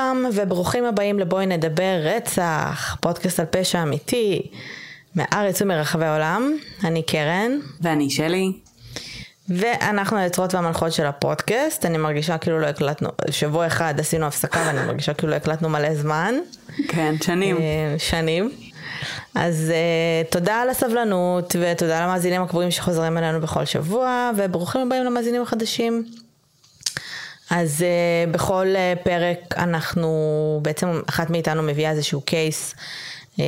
לכולם וברוכים הבאים לבואי נדבר רצח, פודקאסט על פשע אמיתי מהארץ ומרחבי העולם. אני קרן. ואני שלי. ואנחנו היוצרות והמנחות של הפודקאסט, אני מרגישה כאילו לא הקלטנו, שבוע אחד עשינו הפסקה ואני מרגישה כאילו לא הקלטנו מלא זמן. כן, שנים. אה, שנים. אז uh, תודה על הסבלנות ותודה למאזינים הקבועים שחוזרים אלינו בכל שבוע וברוכים הבאים למאזינים החדשים. אז uh, בכל uh, פרק אנחנו, בעצם אחת מאיתנו מביאה איזשהו קייס uh,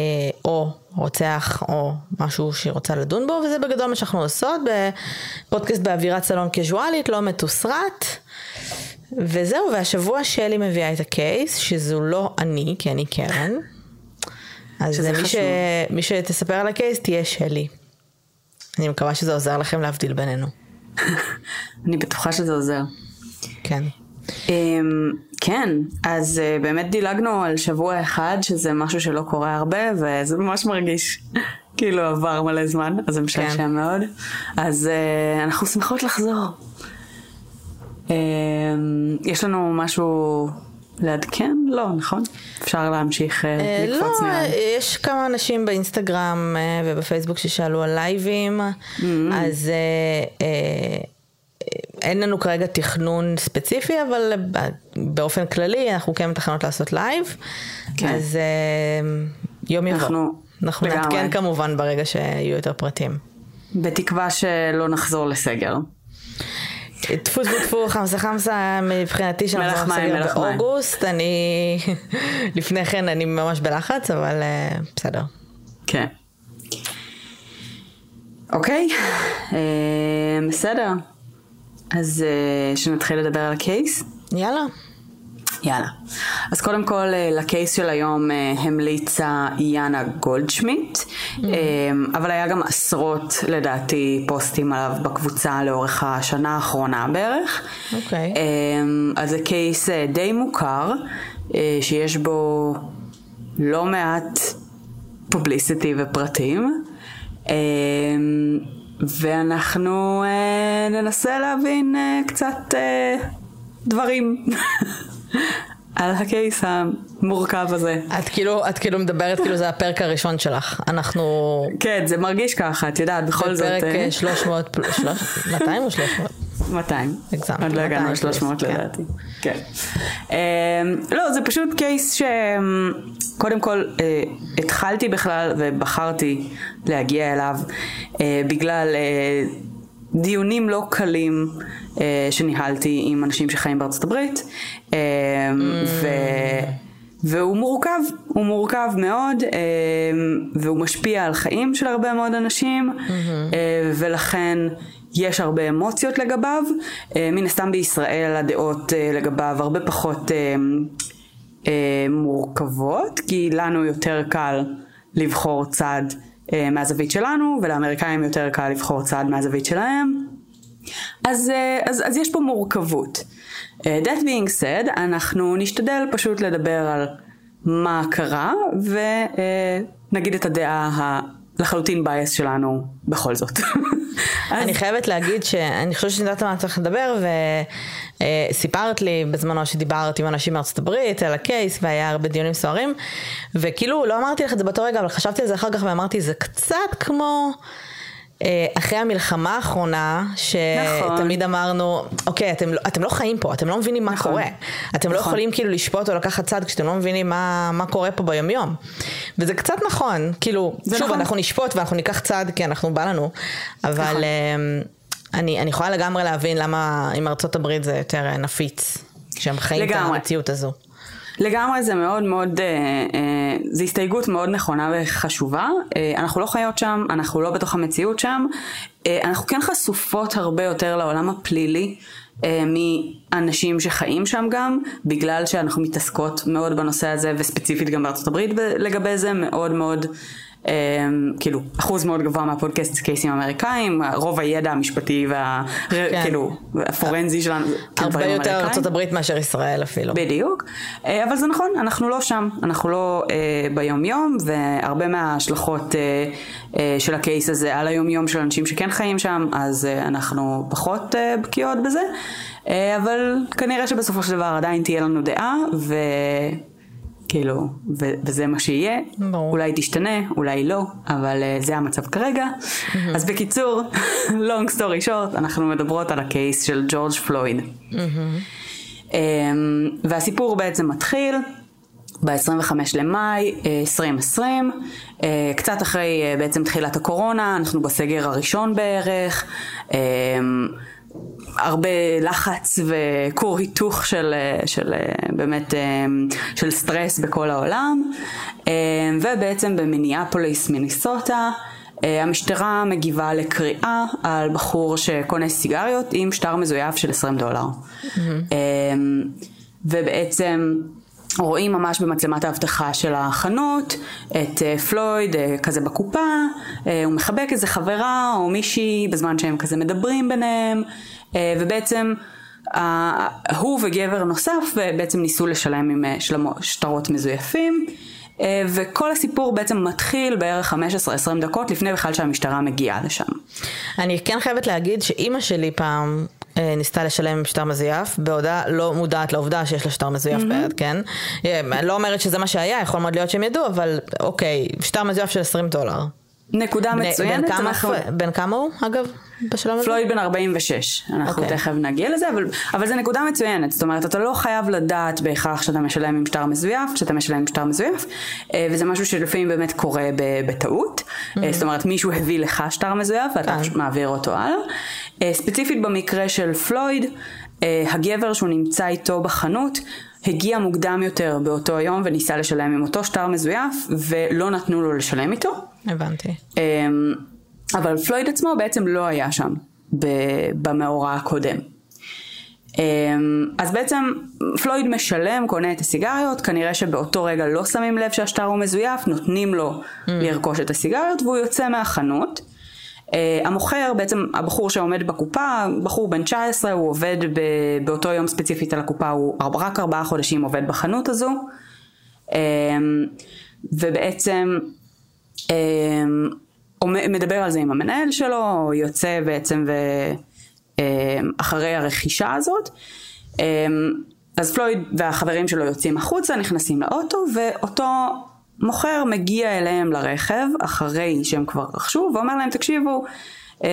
או רוצח או משהו שהיא רוצה לדון בו וזה בגדול מה שאנחנו עושות בפודקאסט באווירת סלון קזואלית, לא מתוסרט. וזהו, והשבוע שלי מביאה את הקייס, שזו לא אני, כי אני קרן. אז מי, ש... מי שתספר על הקייס תהיה שלי. אני מקווה שזה עוזר לכם להבדיל בינינו. אני בטוחה שזה עוזר. כן. Um, כן, אז uh, באמת דילגנו על שבוע אחד, שזה משהו שלא קורה הרבה, וזה ממש מרגיש כאילו עבר מלא זמן, אז זה משעשע כן. מאוד. אז uh, אנחנו שמחות לחזור. Uh, יש לנו משהו לעדכן? לא, נכון? אפשר להמשיך uh, לקפוץ לא, נראה. יש כמה אנשים באינסטגרם ובפייסבוק ששאלו על לייבים, mm-hmm. אז אין לנו כרגע תכנון ספציפי, אבל באופן כללי אנחנו כן מתכננות לעשות לייב. כן. אז יום יבוא. אנחנו, אנחנו נעדכן כמובן ברגע שיהיו יותר פרטים. בתקווה שלא נחזור לסגר. טפו טפו טפו חמסה חמסה מבחינתי שאנחנו בסגר באוגוסט, אני לפני כן אני ממש בלחץ, אבל בסדר. כן. אוקיי, בסדר. אז uh, שנתחיל לדבר על הקייס? יאללה. יאללה. אז קודם כל uh, לקייס של היום uh, המליצה יאנה גולדשמיט, mm-hmm. אבל היה גם עשרות לדעתי פוסטים עליו בקבוצה לאורך השנה האחרונה בערך. אוקיי. Okay. אז זה קייס די מוכר, שיש בו לא מעט פובליסיטי ופרטים. ואנחנו אה, ננסה להבין אה, קצת אה, דברים על הקייס המורכב הזה. את כאילו, את כאילו מדברת כאילו זה הפרק הראשון שלך. אנחנו... כן, זה מרגיש ככה, את יודעת, בכל זאת... בפרק 300, 200 או 300? 200. הגזמת. עוד לא הגענו ל-300 לדעתי. כן. לא, זה פשוט קייס שקודם כל אה, התחלתי בכלל ובחרתי להגיע אליו אה, בגלל אה, דיונים לא קלים שניהלתי עם אנשים שחיים בארצות הברית. ו... והוא מורכב, הוא מורכב מאוד, והוא משפיע על חיים של הרבה מאוד אנשים, mm-hmm. ולכן יש הרבה אמוציות לגביו, אה, מן הסתם בישראל הדעות אה, לגביו הרבה פחות אה, מורכבות, כי לנו יותר קל לבחור צד מהזווית שלנו, ולאמריקאים יותר קל לבחור צד מהזווית שלהם. אז, אז, אז יש פה מורכבות. That being said, אנחנו נשתדל פשוט לדבר על מה קרה, ונגיד את הדעה הלחלוטין בייס שלנו בכל זאת. אני חייבת להגיד שאני חושבת שאני יודעת על מה צריך לדבר, וסיפרת לי בזמנו שדיברת עם אנשים מארצות הברית על הקייס, והיה הרבה דיונים סוערים, וכאילו לא אמרתי לך את זה באותו רגע, אבל חשבתי על זה אחר כך ואמרתי, זה קצת כמו... אה, אחרי המלחמה האחרונה, שתמיד נכון. אמרנו, אוקיי, אתם, לא, אתם לא חיים פה, אתם לא מבינים מה נכון. קורה. אתם לא נכון. לא יכולים כאילו לשפוט או לקחת צד כשאתם לא מבינים מה, מה קורה פה ביומיום. וזה קצת נכון, כאילו, שוב, נכון. אנחנו נשפוט ואנחנו ניקח צד כי אנחנו בא לנו, אבל נכון. אמ, אני, אני יכולה לגמרי להבין למה עם ארצות הברית זה יותר אה, נפיץ, כשהם חיים לגמרי. את המציאות הזו. לגמרי זה מאוד מאוד, אה, אה, זו הסתייגות מאוד נכונה וחשובה. אה, אנחנו לא חיות שם, אנחנו לא בתוך המציאות שם. אה, אנחנו כן חשופות הרבה יותר לעולם הפלילי. אה, מאנשים שחיים שם גם, בגלל שאנחנו מתעסקות מאוד בנושא הזה, וספציפית גם בארצות הברית לגבי זה, מאוד מאוד כאילו, אחוז מאוד גבוה מהפודקאסט קייסים אמריקאים, רוב הידע המשפטי והכאילו, כן. הפורנזי שלנו, כאילו הרבה יותר ארה"ב מאשר ישראל אפילו. בדיוק, אבל זה נכון, אנחנו לא שם, אנחנו לא ביום יום, והרבה מההשלכות של הקייס הזה על היום יום של אנשים שכן חיים שם, אז אנחנו פחות בקיאות בזה. אה, אבל כנראה שבסופו של דבר עדיין תהיה לנו דעה, וכאילו, ו- וזה מה שיהיה. ברור. אולי תשתנה, אולי לא, אבל uh, זה המצב כרגע. Mm-hmm. אז בקיצור, long story short, אנחנו מדברות על הקייס של ג'ורג' פלויד. Mm-hmm. Um, והסיפור בעצם מתחיל. ב-25 למאי 2020, uh, קצת אחרי uh, בעצם תחילת הקורונה, אנחנו בסגר הראשון בערך. הרבה לחץ וכור היתוך של, של באמת של סטרס בכל העולם. ובעצם במיניאפוליס מיניסוטה המשטרה מגיבה לקריאה על בחור שקונה סיגריות עם שטר מזויף של 20 דולר. Mm-hmm. ובעצם רואים ממש במצלמת האבטחה של החנות את פלויד כזה בקופה, הוא מחבק איזה חברה או מישהי בזמן שהם כזה מדברים ביניהם. אה, ובעצם הוא וגבר נוסף בעצם ניסו לשלם עם אה, שטרות מזויפים. אה, וכל הסיפור בעצם מתחיל בערך 15-20 דקות לפני בכלל שהמשטרה מגיעה לשם. אני כן חייבת להגיד שאימא שלי פעם ניסתה לשלם עם שטר מזויף, בעודה לא מודעת לעובדה שיש לה שטר מזויף mm-hmm. ביד, כן? לא אומרת שזה מה שהיה, יכול מאוד להיות שהם ידעו, אבל אוקיי, שטר מזויף של 20 דולר. נקודה מצוינת. בן כמה, אנחנו... בן כמה הוא, אגב, בשלב הזה? פלויד בן 46, אנחנו okay. אוקיי. תכף נגיע לזה, אבל, אבל זו נקודה מצוינת, זאת אומרת, אתה לא חייב לדעת בהכרח שאתה משלם עם שטר מזויף, שאתה משלם עם שטר מזויף, אה, וזה משהו שלפעמים באמת קורה בטעות, mm-hmm. זאת אומרת, מישהו הביא לך שטר מזויף ואתה פשוט מעביר אותו הלאה. אה, ספציפית במקרה של פלויד, הגבר שהוא נמצא איתו בחנות, הגיע מוקדם יותר באותו יום וניסה לשלם עם אותו שטר מזויף ולא נתנו לו לשלם איתו. הבנתי. אמ, אבל פלויד עצמו בעצם לא היה שם במאורע הקודם. אמ, אז בעצם פלויד משלם, קונה את הסיגריות, כנראה שבאותו רגע לא שמים לב שהשטר הוא מזויף, נותנים לו mm. לרכוש את הסיגריות והוא יוצא מהחנות. Uh, המוכר, בעצם הבחור שעומד בקופה, בחור בן 19, הוא עובד ב, באותו יום ספציפית על הקופה, הוא רק ארבעה חודשים עובד בחנות הזו, uh, ובעצם uh, מדבר על זה עם המנהל שלו, יוצא בעצם ו, uh, אחרי הרכישה הזאת. Uh, אז פלויד והחברים שלו יוצאים החוצה, נכנסים לאוטו, ואותו מוכר מגיע אליהם לרכב אחרי שהם כבר רכשו ואומר להם תקשיבו אמ,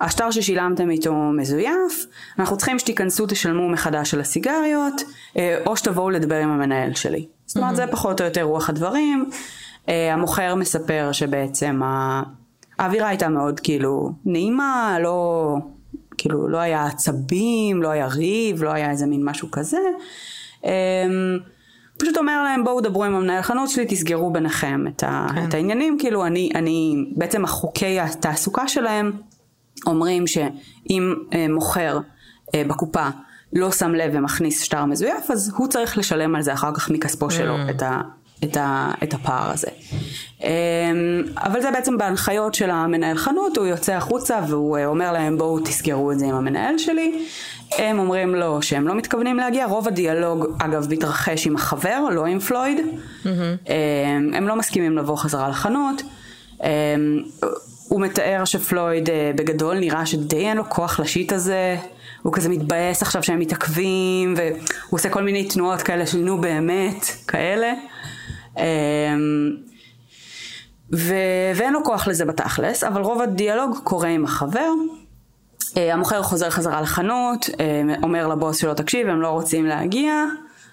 השטר ששילמתם איתו מזויף, אנחנו צריכים שתיכנסו תשלמו מחדש על הסיגריות, אה, או שתבואו לדבר עם המנהל שלי. זאת אומרת. זה פחות או יותר רוח הדברים. אה, המוכר מספר שבעצם האווירה הייתה מאוד כאילו נעימה, לא, כאילו לא היה עצבים, לא היה ריב, לא היה איזה מין משהו כזה. אמ, פשוט אומר להם בואו דברו עם המנהל חנות שלי, תסגרו ביניכם את, ה, כן. את העניינים, כאילו אני, אני, בעצם החוקי התעסוקה שלהם אומרים שאם אה, מוכר אה, בקופה לא שם לב ומכניס שטר מזויף, אז הוא צריך לשלם על זה אחר כך מכספו שלו mm. את, ה, את, ה, את הפער הזה. אמ, אבל זה בעצם בהנחיות של המנהל חנות, הוא יוצא החוצה והוא אה, אומר להם בואו תסגרו את זה עם המנהל שלי. הם אומרים לו שהם לא מתכוונים להגיע, רוב הדיאלוג אגב מתרחש עם החבר, לא עם פלויד. Mm-hmm. הם לא מסכימים לבוא חזרה לחנות. אמ, הוא מתאר שפלויד אה, בגדול נראה שדי אין לו כוח לשיט הזה, הוא כזה מתבאס עכשיו שהם מתעכבים, והוא עושה כל מיני תנועות כאלה של נו באמת, כאלה. אמ, ו... ואין לו כוח לזה בתכלס, אבל רוב הדיאלוג קורה עם החבר. אה, המוכר חוזר חזרה לחנות, אה, אומר לבוס שלו תקשיב הם לא רוצים להגיע,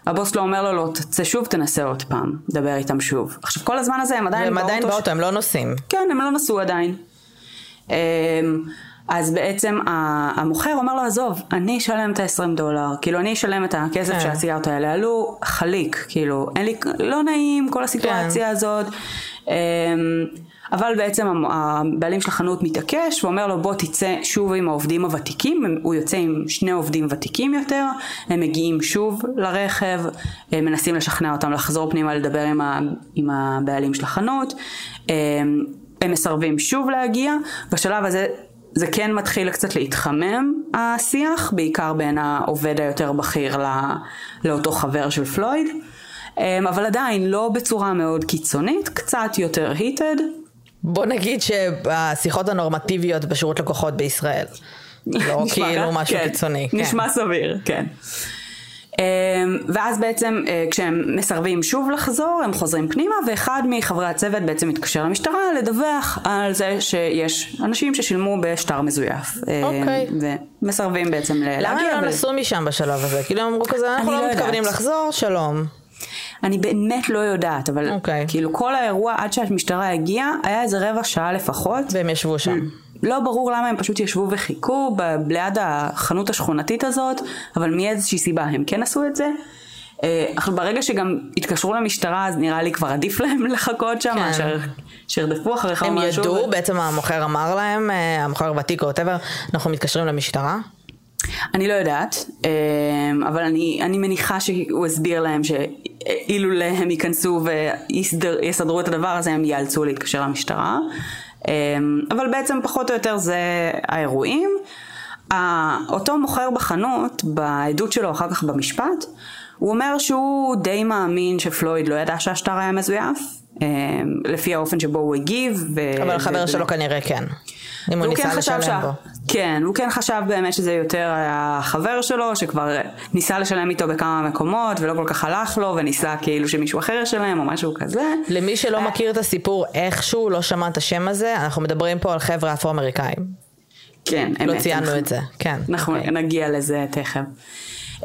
הבוס לא אומר לו לא תצא שוב תנסה עוד פעם, דבר איתם שוב. עכשיו כל הזמן הזה הם עדיין באוטו. הם עדיין באוטו, הם לא נוסעים. כן, הם לא נסעו עדיין. אמ, אז בעצם המוכר אומר לו עזוב, אני אשלם את ה-20 דולר, כאילו אני אשלם את הכסף כן. שהסיגריות האלה עלו, חליק, כאילו אין לי, לא נעים כל הסיטואציה כן. הזאת. אמ, אבל בעצם הבעלים של החנות מתעקש ואומר לו בוא תצא שוב עם העובדים הוותיקים, הוא יוצא עם שני עובדים ותיקים יותר, הם מגיעים שוב לרכב, מנסים לשכנע אותם לחזור פנימה לדבר עם, ה, עם הבעלים של החנות, הם מסרבים שוב להגיע, בשלב הזה זה כן מתחיל קצת להתחמם השיח, בעיקר בין העובד היותר בכיר לא, לאותו חבר של פלויד, אמ, אבל עדיין לא בצורה מאוד קיצונית, קצת יותר היטד. בוא נגיד שהשיחות הנורמטיביות בשירות לקוחות בישראל. לא כאילו משהו כן, קיצוני. נשמע כן. סביר, כן. אמ, ואז בעצם אה, כשהם מסרבים שוב לחזור הם חוזרים פנימה ואחד מחברי הצוות בעצם מתקשר למשטרה לדווח על זה שיש אנשים ששילמו בשטר מזויף. אמ, אוקיי. ומסרבים בעצם להגיע. למה הם לא נסעו משם בשלב הזה? כאילו הם אמרו כזה אנחנו לא, לא מתכוונים לחזור, שלום. אני באמת לא יודעת, אבל okay. אוקיי. כאילו כל האירוע עד שהמשטרה הגיעה היה איזה רבע שעה לפחות. והם ישבו שם. לא ברור למה הם פשוט ישבו וחיכו ב- ליד החנות השכונתית הזאת, אבל מאיזושהי סיבה הם כן עשו את זה. אך אה, ברגע שגם התקשרו למשטרה אז נראה לי כבר עדיף להם לחכות שם, כן. שירדפו אחריך הם ידעו, ו... בעצם המוכר אמר להם, אה, המוכר ותיק או whatever, אנחנו מתקשרים למשטרה? אני לא יודעת, אה, אבל אני, אני מניחה שהוא הסביר להם שאילו הם ייכנסו ויסדרו את הדבר הזה הם ייאלצו להתקשר למשטרה. אמ, אבל בעצם פחות או יותר זה האירועים. אותו מוכר בחנות, בעדות שלו אחר כך במשפט, הוא אומר שהוא די מאמין שפלויד לא ידע שהשטר היה מזויף, אמ, לפי האופן שבו הוא הגיב. ו... אבל החבר ו... שלו כנראה כן. אם הוא ניסה כן לשלם. בו. כן, הוא כן חשב באמת שזה יותר החבר שלו, שכבר ניסה לשלם איתו בכמה מקומות, ולא כל כך הלך לו, וניסה כאילו שמישהו אחר ישלם, או משהו כזה. למי שלא אה, מכיר את הסיפור איכשהו, לא שמע את השם הזה, אנחנו מדברים פה על חבר'ה אפרו-אמריקאים. כן, לא אמת. לא ציינו את זה, כן. אנחנו okay. אוקיי. נגיע לזה תכף.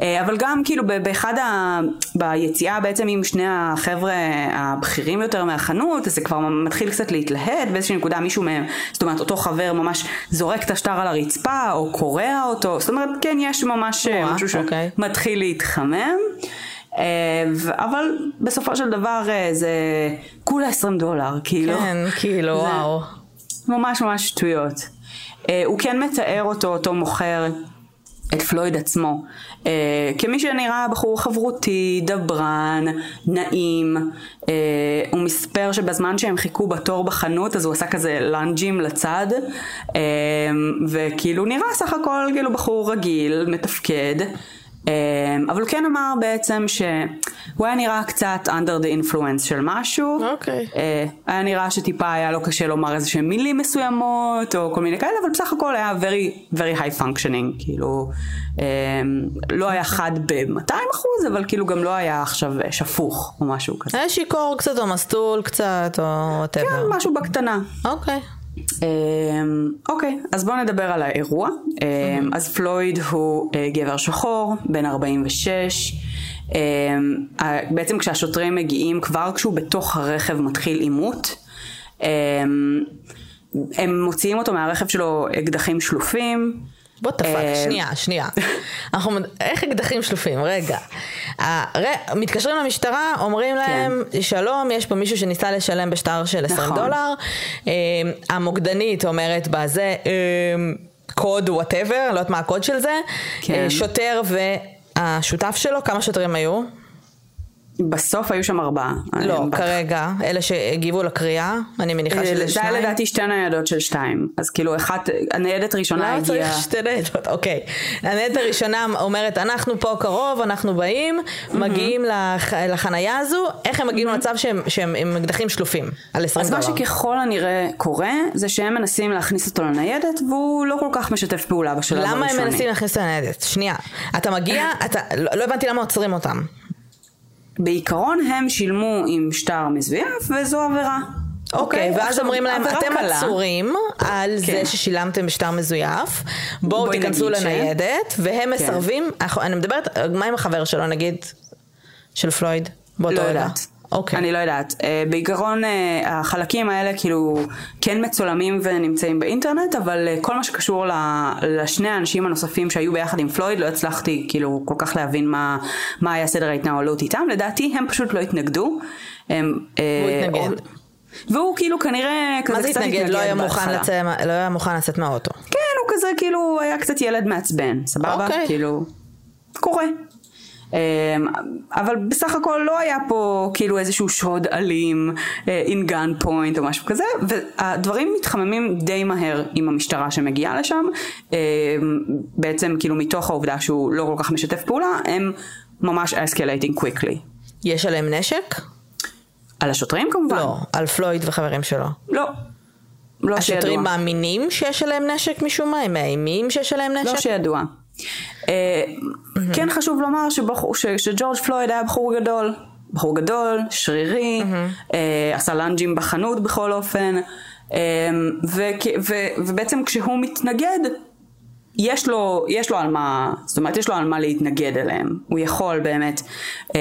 אה, אבל גם כאילו באחד ה... ביציאה בעצם עם שני החבר'ה הבכירים יותר מהחנות, אז זה כבר מתחיל קצת להתלהט, באיזושהי נקודה מישהו מהם, זאת אומרת אותו חבר ממש זורק את השטר על הרצפה, או קורע אותו, זאת אומרת כן יש ממש אה, משהו אוקיי. שמתחיל להתחמם. אה, אבל בסופו של דבר זה כולה 20 דולר, כאילו. כן, כאילו, וואו. ממש ממש שטויות. הוא כן מתאר אותו, אותו מוכר, את פלויד עצמו uh, כמי שנראה בחור חברותי, דברן, נעים, uh, הוא מספר שבזמן שהם חיכו בתור בחנות אז הוא עשה כזה לאנג'ים לצד uh, וכאילו נראה סך הכל כאילו בחור רגיל, מתפקד אבל הוא כן אמר בעצם שהוא היה נראה קצת under the influence של משהו. אוקיי. Okay. אה, היה נראה שטיפה היה לו קשה לומר איזה שהם מילים מסוימות או כל מיני כאלה, אבל בסך הכל היה very, very high functioning, כאילו אמ, לא היה חד ב-200 אחוז, אבל כאילו גם לא היה עכשיו שפוך או משהו כזה. היה שיכור קצת או מסטול קצת או whatever. כן, משהו בקטנה. אוקיי. Okay. אמ, אוקיי, אז בואו נדבר על האירוע. אמ, אז פלויד הוא אה, גבר שחור, בן 46. אמ, בעצם כשהשוטרים מגיעים, כבר כשהוא בתוך הרכב מתחיל עימות. הם מוציאים אותו מהרכב שלו אקדחים שלופים. בוא תפק, אה, שנייה, שנייה. אנחנו, איך אקדחים שלופים? רגע. מתקשרים למשטרה, אומרים כן. להם, שלום, יש פה מישהו שניסה לשלם בשטר של 20 נכון. דולר. אה, המוקדנית אומרת בזה, אה, קוד whatever, לא יודעת מה הקוד של זה. כן. שוטר והשותף שלו, כמה שוטרים היו? בסוף היו שם ארבעה. לא, כרגע, אלה שהגיבו לקריאה, אני מניחה שזה שניים. זה היה לדעתי שתי ניידות של שתיים. אז כאילו, אחת, הניידת הראשונה הגיעה... למה צריך שתי ניידות? אוקיי. הניידת הראשונה אומרת, אנחנו פה קרוב, אנחנו באים, מגיעים לחנייה הזו, איך הם מגיעים למצב שהם עם אקדחים שלופים, על 20 דולר? אז מה שככל הנראה קורה, זה שהם מנסים להכניס אותו לניידת, והוא לא כל כך משתף פעולה בשלב הראשוני. למה הם מנסים להכניס אותו לניידת? שנייה. אתה מגיע, אתה, לא, לא הבנתי למה עוצרים אותם. בעיקרון הם שילמו עם שטר מזויף וזו עבירה. אוקיי, okay, ואז אומרים להם, אתם עצורים על כן. זה ששילמתם בשטר מזויף, בואו תיכנסו לניידת, ש... והם כן. מסרבים, אני מדברת, מה עם החבר שלו נגיד, של פלויד? באותו לא יודעת. אוקיי. אני לא יודעת. Uh, בעיקרון uh, החלקים האלה כאילו כן מצולמים ונמצאים באינטרנט, אבל uh, כל מה שקשור לשני האנשים הנוספים שהיו ביחד עם פלויד, לא הצלחתי כאילו כל כך להבין מה, מה היה סדר ההתנהלות איתם. לדעתי הם פשוט לא התנגדו. הם, הוא התנגד. והוא כאילו כנראה כזה מה זה קצת התנגד? לא היה מוכן בהתחלה. לצאת- לא היה מוכן לצאת מהאוטו. כן, הוא כזה כאילו היה קצת ילד מעצבן, סבבה? אוקיי. כאילו, קורה. אמ, אבל בסך הכל לא היה פה כאילו איזשהו שוד אלים, in gun point או משהו כזה, והדברים מתחממים די מהר עם המשטרה שמגיעה לשם, אמ, בעצם כאילו מתוך העובדה שהוא לא כל כך משתף פעולה, הם ממש escalating quickly. יש עליהם נשק? על השוטרים כמובן? לא, על פלויד וחברים שלו. לא. לא השוטרים שידוע. מאמינים שיש עליהם נשק משום מה? הם מאיימים שיש עליהם נשק? לא שידוע. אה, כן חשוב לומר שבחור- ש- שג'ורג' פלויד היה בחור גדול. בחור גדול, שרירי, אה, עשה לאנג'ים בחנות בכל אופן, אה, ו- ובעצם כשהוא מתנגד, יש לו, יש לו על מה, זאת אומרת יש לו על מה להתנגד אליהם. הוא יכול באמת אה,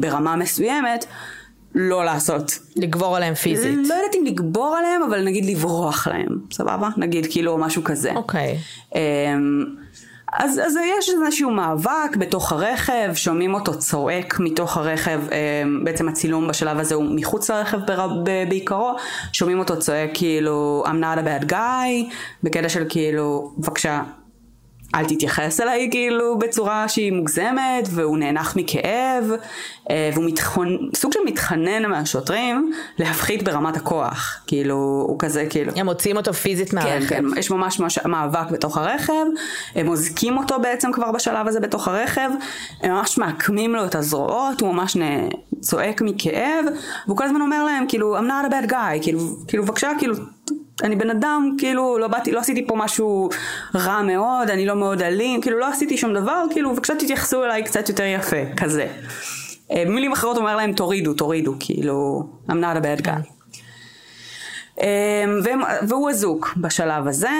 ברמה מסוימת לא לעשות לגבור עליהם פיזית. לא יודעת אם לגבור עליהם, אבל נגיד לברוח להם, סבבה? נגיד כאילו משהו כזה. אוקיי. אמ, אז, אז יש איזשהו מאבק בתוך הרכב, שומעים אותו צועק מתוך הרכב, אמ, בעצם הצילום בשלב הזה הוא מחוץ לרכב בעיקרו, שומעים אותו צועק כאילו I'm not a bad guy, בקטע של כאילו בבקשה אל תתייחס אליי כאילו בצורה שהיא מוגזמת והוא נאנח מכאב אה, והוא מתחונ... סוג של מתחנן מהשוטרים להפחית ברמת הכוח. כאילו הוא כזה כאילו הם מוציאים אותו פיזית כן, מהרכב. כן, יש ממש ממש מאבק בתוך הרכב, הם אוזקים אותו בעצם כבר בשלב הזה בתוך הרכב, הם ממש מעקמים לו את הזרועות, הוא ממש נ... צועק מכאב, והוא כל הזמן אומר להם כאילו I'm not a bad guy, כאילו, כאילו בבקשה כאילו אני בן אדם, כאילו לא באתי, לא עשיתי פה משהו רע מאוד, אני לא מאוד אלים, כאילו לא עשיתי שום דבר, כאילו בבקשה תתייחסו אליי קצת יותר יפה, כזה. אה, במילים אחרות אומר להם תורידו, תורידו, כאילו I'm not a bad guy. אמ, והוא אזוק בשלב הזה.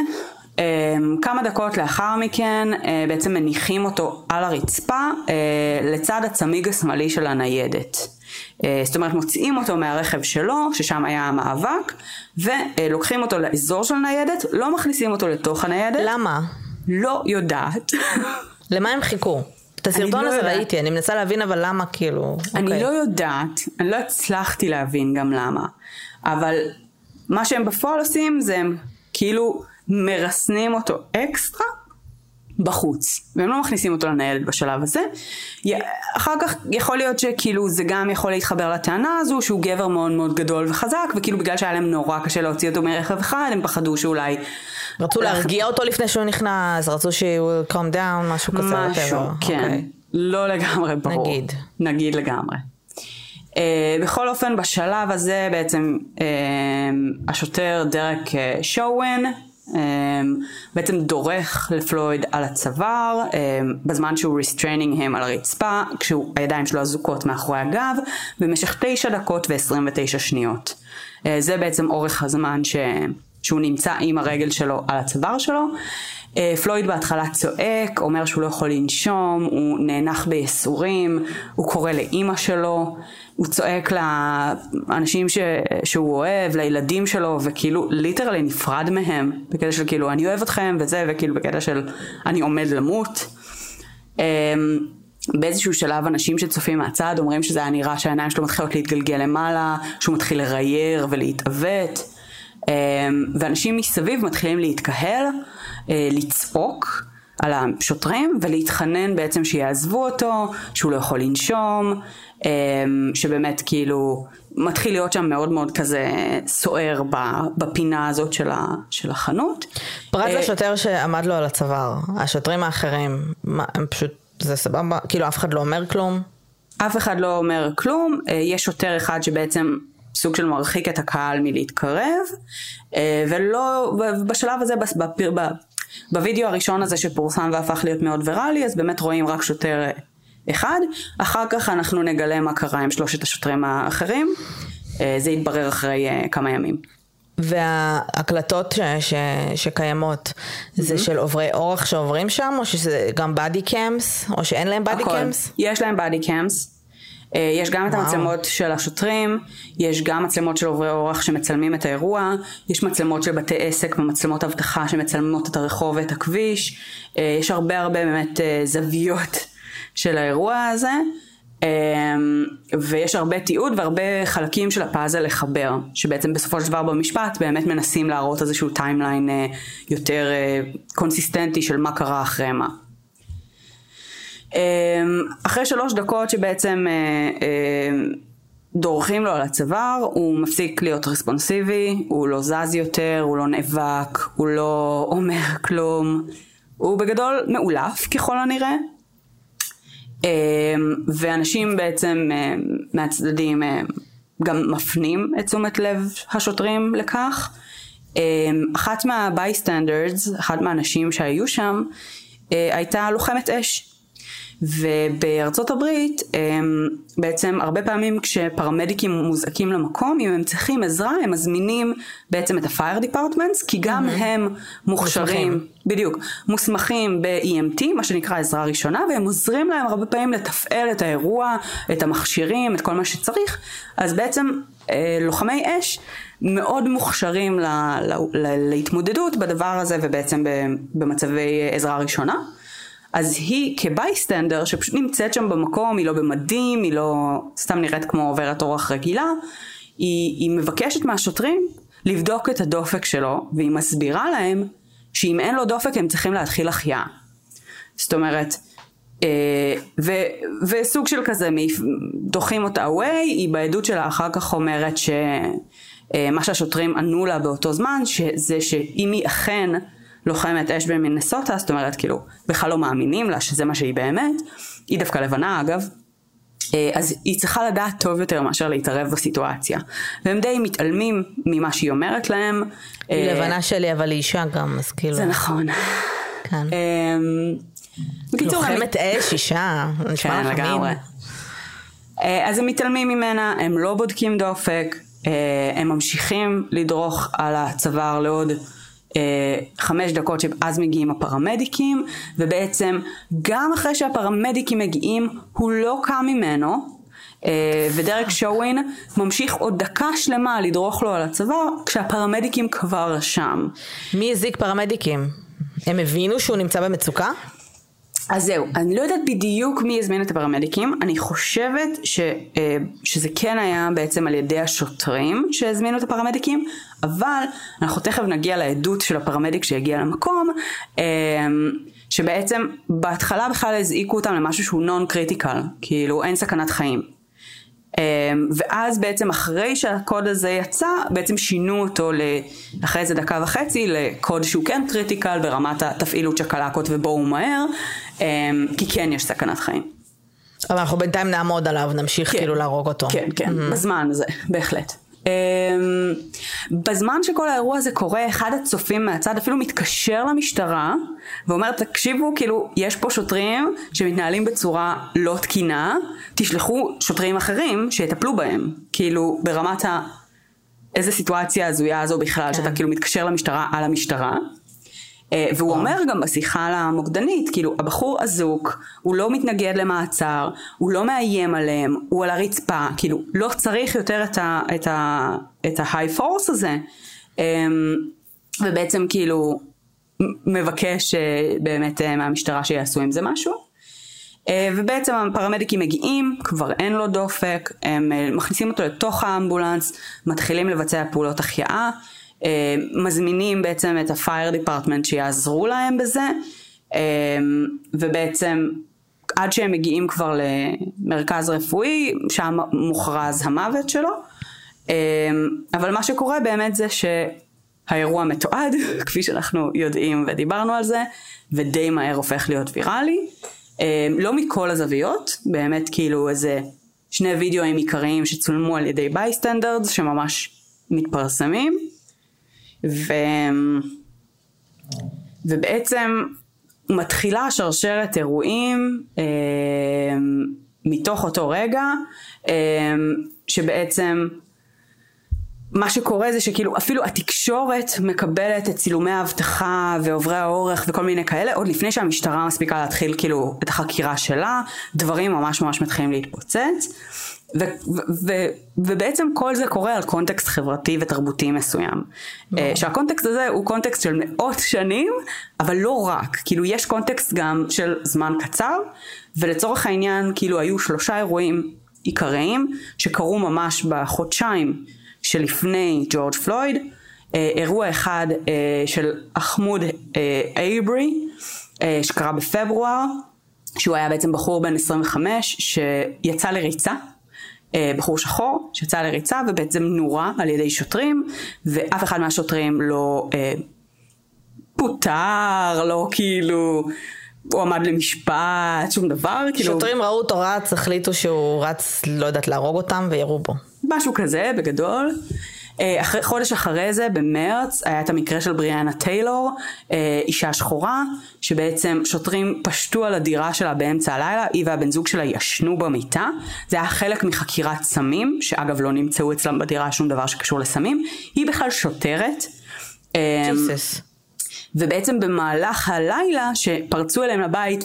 אמ, כמה דקות לאחר מכן אה, בעצם מניחים אותו על הרצפה אה, לצד הצמיג השמאלי של הניידת. אה, זאת אומרת מוציאים אותו מהרכב שלו, ששם היה המאבק, ולוקחים אותו לאזור של הניידת, לא מכניסים אותו לתוך הניידת. למה? לא יודעת. למה הם חיכו? את הסרטון לא הזה יודעת. ראיתי, אני מנסה להבין אבל למה כאילו... אני אוקיי. לא יודעת, אני לא הצלחתי להבין גם למה, אבל מה שהם בפועל עושים זה הם כאילו מרסנים אותו אקסטרה בחוץ, והם לא מכניסים אותו לניידת בשלב הזה. אחר כך יכול להיות שכאילו זה גם יכול להתחבר לטענה הזו שהוא גבר מאוד מאוד גדול וחזק, וכאילו בגלל שהיה להם נורא קשה להוציא אותו מרכב אחד, הם פחדו שאולי... רצו להרגיע אותו לפני שהוא נכנס, רצו שהוא calm down, משהו כזה. משהו. כן. אוקיי. לא לגמרי ברור. נגיד. נגיד לגמרי. Uh, בכל אופן, בשלב הזה בעצם uh, השוטר דרק uh, שואוון בעצם דורך לפלויד על הצוואר um, בזמן שהוא restraining him על הרצפה, כשהידיים שלו אזוקות מאחורי הגב, במשך 9 דקות ו-29 שניות. Uh, זה בעצם אורך הזמן ש... שהוא נמצא עם הרגל שלו על הצוואר שלו. אה, פלויד בהתחלה צועק, אומר שהוא לא יכול לנשום, הוא נאנח בייסורים, הוא קורא לאימא שלו, הוא צועק לאנשים ש... שהוא אוהב, לילדים שלו, וכאילו ליטרלי נפרד מהם, בקטע של כאילו אני אוהב אתכם וזה, וכאילו בקטע של אני עומד למות. אמ, באיזשהו שלב אנשים שצופים מהצד אומרים שזה היה נראה שהעיניים שלו מתחילות להתגלגל למעלה, שהוא מתחיל לרייר ולהתעוות. אמ, ואנשים מסביב מתחילים להתקהל, אה, לצעוק על השוטרים ולהתחנן בעצם שיעזבו אותו, שהוא לא יכול לנשום, אמ, שבאמת כאילו מתחיל להיות שם מאוד מאוד כזה סוער בפינה הזאת של החנות. פרט אה, לשוטר שעמד לו על הצוואר, השוטרים האחרים, מה, הם פשוט, זה סבבה? כאילו אף אחד לא אומר כלום? אף אחד לא אומר כלום, אה, יש שוטר אחד שבעצם סוג של מרחיק את הקהל מלהתקרב, אה, ולא, בשלב הזה, בווידאו הראשון הזה שפורסם והפך להיות מאוד ויראלי, אז באמת רואים רק שוטר אה, אחד, אחר כך אנחנו נגלה מה קרה עם שלושת השוטרים האחרים, אה, זה יתברר אחרי כמה ימים. וההקלטות ש, ש, שקיימות זה של עוברי אורח שעוברים שם, או שזה גם body cams, או שאין להם body. cams? יש להם body cams. יש גם את וואו. המצלמות של השוטרים, יש גם מצלמות של עוברי אורח שמצלמים את האירוע, יש מצלמות של בתי עסק ומצלמות אבטחה שמצלמות את הרחוב ואת הכביש, אה, יש הרבה הרבה באמת אה, זוויות של האירוע הזה. ויש הרבה תיעוד והרבה חלקים של הפאזל לחבר, שבעצם בסופו של דבר במשפט באמת מנסים להראות איזשהו timeline יותר קונסיסטנטי של מה קרה אחרי מה. אחרי שלוש דקות שבעצם דורכים לו על הצוואר, הוא מפסיק להיות רספונסיבי, הוא לא זז יותר, הוא לא נאבק, הוא לא אומר כלום, הוא בגדול מעולף ככל הנראה. אמ, ואנשים בעצם אה, מהצדדים אה, גם מפנים את תשומת לב השוטרים לכך. אמ, אחת מה bystanders, אחת מהאנשים שהיו שם, אה, הייתה לוחמת אש. ובארצות הברית בעצם הרבה פעמים כשפרמדיקים מוזעקים למקום אם הם צריכים עזרה הם מזמינים בעצם את ה-fire departments כי גם mm-hmm. הם מוכשרים, מוסמכים. בדיוק, מוסמכים ב-EMT מה שנקרא עזרה ראשונה והם עוזרים להם הרבה פעמים לתפעל את האירוע, את המכשירים, את כל מה שצריך אז בעצם אה, לוחמי אש מאוד מוכשרים ל- ל- ל- להתמודדות בדבר הזה ובעצם במצבי עזרה ראשונה אז היא כבייסטנדר שפשוט נמצאת שם במקום, היא לא במדים, היא לא סתם נראית כמו עוברת אורח רגילה, היא, היא מבקשת מהשוטרים לבדוק את הדופק שלו, והיא מסבירה להם שאם אין לו דופק הם צריכים להתחיל החייאה. זאת אומרת, אה, ו, וסוג של כזה, דוחים אותה away, היא בעדות שלה אחר כך אומרת שמה אה, שהשוטרים ענו לה באותו זמן, שזה שאם היא אכן לוחמת אש במינסוטה, זאת אומרת כאילו בכלל לא מאמינים לה שזה מה שהיא באמת, היא דווקא לבנה אגב, אה, אז היא צריכה לדעת טוב יותר מאשר להתערב בסיטואציה. והם די מתעלמים ממה שהיא אומרת להם. היא אה, לבנה שלי אבל היא אישה גם, אז כאילו... זה נכון. כן. אמ, בקיצור, לוחמת אש, אישה, נשמע לך לגמרי. אה, אז הם מתעלמים ממנה, הם לא בודקים דופק, הם ממשיכים לדרוך על הצוואר לעוד אה, חמש דקות שאז מגיעים הפרמדיקים ובעצם גם אחרי שהפרמדיקים מגיעים הוא לא קם ממנו אה, ודרק שובין ממשיך עוד דקה שלמה לדרוך לו על הצוואר כשהפרמדיקים כבר שם. מי הזעיק פרמדיקים? הם הבינו שהוא נמצא במצוקה? אז זהו, אני לא יודעת בדיוק מי הזמין את הפרמדיקים, אני חושבת ש, אה, שזה כן היה בעצם על ידי השוטרים שהזמינו את הפרמדיקים, אבל אנחנו תכף נגיע לעדות של הפרמדיק שהגיע למקום, אה, שבעצם בהתחלה בכלל הזעיקו אותם למשהו שהוא non critical, כאילו אין סכנת חיים. אמ, ואז בעצם אחרי שהקוד הזה יצא, בעצם שינו אותו אחרי איזה דקה וחצי לקוד שהוא כן critical ברמת התפעילו צ'קלקות ובואו מהר, כי כן יש סכנת חיים. אבל אנחנו בינתיים נעמוד עליו, נמשיך כן, כאילו להרוג אותו. כן, כן, mm-hmm. בזמן הזה, בהחלט. Um, בזמן שכל האירוע הזה קורה, אחד הצופים מהצד אפילו מתקשר למשטרה ואומר, תקשיבו, כאילו, יש פה שוטרים שמתנהלים בצורה לא תקינה, תשלחו שוטרים אחרים שיטפלו בהם. כאילו, ברמת ה... איזה סיטואציה הזויה הזו בכלל, כן. שאתה כאילו מתקשר למשטרה על המשטרה. אה, והוא אומר גם בשיחה למוקדנית, כאילו הבחור אזוק, הוא לא מתנגד למעצר, הוא לא מאיים עליהם, הוא על הרצפה, כאילו לא צריך יותר את ה... את ה... את ה-high force הזה. אמ, ובעצם כאילו מבקש אה, באמת אה, מהמשטרה שיעשו עם זה משהו. ובעצם הפרמדיקים מגיעים, כבר אין לו דופק, הם מכניסים אותו לתוך האמבולנס, מתחילים לבצע פעולות החייאה. אה, מזמינים בעצם את ה-fire department שיעזרו להם בזה, אה, ובעצם עד שהם מגיעים כבר למרכז רפואי, שם מוכרז המוות שלו. אה, אבל מה שקורה באמת זה שהאירוע מתועד, כפי שאנחנו יודעים ודיברנו על זה, ודי מהר הופך להיות ויראלי. לא מכל הזוויות, באמת כאילו איזה שני וידאוים עיקריים שצולמו על ידי bystanders שממש מתפרסמים. ו... ובעצם מתחילה שרשרת אירועים אה, מתוך אותו רגע, אה, שבעצם מה שקורה זה שכאילו אפילו התקשורת מקבלת את צילומי האבטחה ועוברי האורח וכל מיני כאלה עוד לפני שהמשטרה מספיקה להתחיל כאילו את החקירה שלה, דברים ממש ממש מתחילים להתפוצץ. ו- ו- ו- ובעצם כל זה קורה על קונטקסט חברתי ותרבותי מסוים. Uh, שהקונטקסט הזה הוא קונטקסט של מאות שנים, אבל לא רק, כאילו יש קונטקסט גם של זמן קצר, ולצורך העניין כאילו היו שלושה אירועים עיקריים שקרו ממש בחודשיים שלפני ג'ורג' פלויד. Uh, אירוע אחד uh, של אחמוד אייברי, uh, שקרה בפברואר, שהוא היה בעצם בחור בן 25 שיצא לריצה אה, בחור שחור שיצא לריצה ובעצם נורה על ידי שוטרים ואף אחד מהשוטרים לא אה, פוטר, לא כאילו הוא עמד למשפט, שום דבר. כאילו... שוטרים ראו אותו רץ, החליטו שהוא רץ, לא יודעת, להרוג אותם וירו בו. משהו כזה, בגדול. אה, אחרי, חודש אחרי זה, במרץ, היה את המקרה של בריאנה טיילור, אה, אישה שחורה, שבעצם שוטרים פשטו על הדירה שלה באמצע הלילה, היא והבן זוג שלה ישנו במיטה. זה היה חלק מחקירת סמים, שאגב לא נמצאו אצלם בדירה שום דבר שקשור לסמים. היא בכלל שוטרת. אה, ג'יסס. ובעצם במהלך הלילה שפרצו אליהם לבית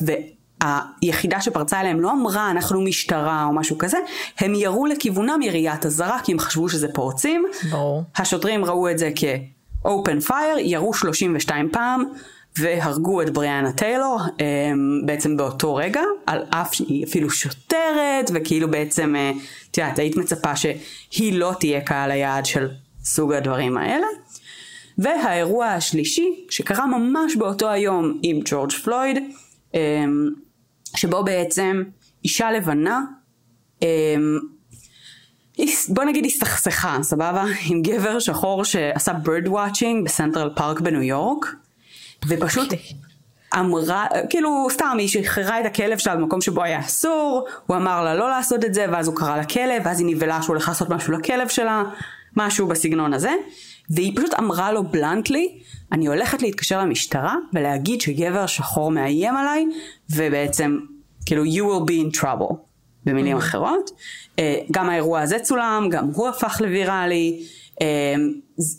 היחידה שפרצה אליהם לא אמרה אנחנו משטרה או משהו כזה, הם ירו לכיוונם יריית אזהרה כי הם חשבו שזה פורצים. ברור. השוטרים ראו את זה כ-open fire, ירו 32 פעם והרגו את בריאנה טיילור אמ, בעצם באותו רגע, על אף שהיא אפילו שוטרת וכאילו בעצם, אה, את יודעת, היית מצפה שהיא לא תהיה קהל היעד של סוג הדברים האלה. והאירוע השלישי שקרה ממש באותו היום עם ג'ורג' פלויד אמ, שבו בעצם אישה לבנה, אמ, בוא נגיד הסתכסכה, סבבה? עם גבר שחור שעשה bird watching בסנטרל פארק בניו יורק, ופשוט אמרה, כאילו סתם היא שחררה את הכלב שלה במקום שבו היה אסור, הוא אמר לה לא לעשות את זה, ואז הוא קרא לכלב, ואז היא נבהלה שהוא הולך לעשות משהו לכלב שלה, משהו בסגנון הזה, והיא פשוט אמרה לו בלנטלי, אני הולכת להתקשר למשטרה ולהגיד שגבר שחור מאיים עליי, ובעצם כאילו you will be in trouble במילים mm-hmm. אחרות. Uh, גם האירוע הזה צולם, גם הוא הפך לוויראלי. Uh,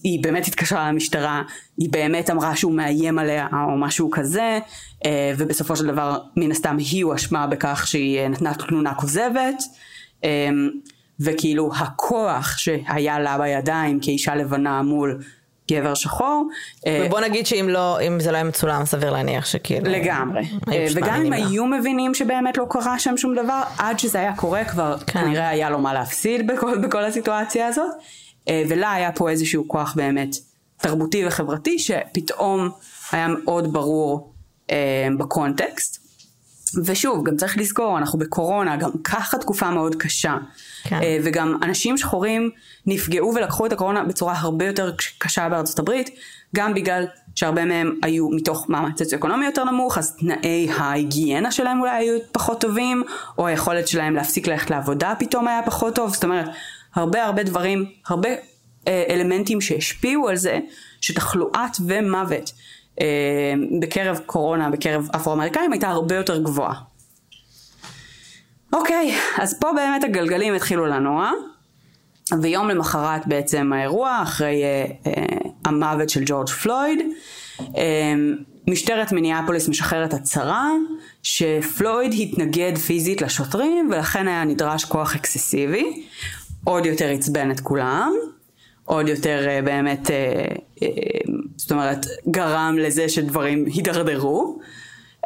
היא באמת התקשרה למשטרה, היא באמת אמרה שהוא מאיים עליה או משהו כזה, uh, ובסופו של דבר מן הסתם היא הואשמה בכך שהיא נתנה תלונה כוזבת. וכאילו הכוח שהיה לה בידיים כאישה לבנה מול גבר שחור. אה, ובוא נגיד שאם לא, אם זה לא היה מצולם, סביר להניח שכאילו... לגמרי. אה, וגם אם היו מבינים שבאמת לא קרה שם שום דבר, עד שזה היה קורה כבר כן. כנראה היה לו מה להפסיד בכל, בכל הסיטואציה הזאת. אה, ולה היה פה איזשהו כוח באמת תרבותי וחברתי שפתאום היה מאוד ברור בקונטקסט. ושוב, גם צריך לזכור, אנחנו בקורונה, גם ככה תקופה מאוד קשה. כן. אה, וגם אנשים שחורים נפגעו ולקחו את הקורונה בצורה הרבה יותר קשה בארצות הברית, גם בגלל שהרבה מהם היו מתוך מעמד סוציו-אקונומי יותר נמוך, אז תנאי ההיגיינה שלהם אולי היו פחות טובים, או היכולת שלהם להפסיק ללכת לעבודה פתאום היה פחות טוב, זאת אומרת, הרבה הרבה דברים, הרבה אה, אלמנטים שהשפיעו על זה, שתחלואת ומוות בקרב קורונה, בקרב אפרו-אמריקאים, הייתה הרבה יותר גבוהה. אוקיי, אז פה באמת הגלגלים התחילו לנוע, ויום למחרת בעצם האירוע, אחרי אה, אה, המוות של ג'ורג' פלויד, אה, משטרת מיניאפוליס משחררת הצהרה שפלויד התנגד פיזית לשוטרים ולכן היה נדרש כוח אקססיבי, עוד יותר עצבן את כולם, עוד יותר אה, באמת, אה, אה, זאת אומרת, גרם לזה שדברים הידרדרו.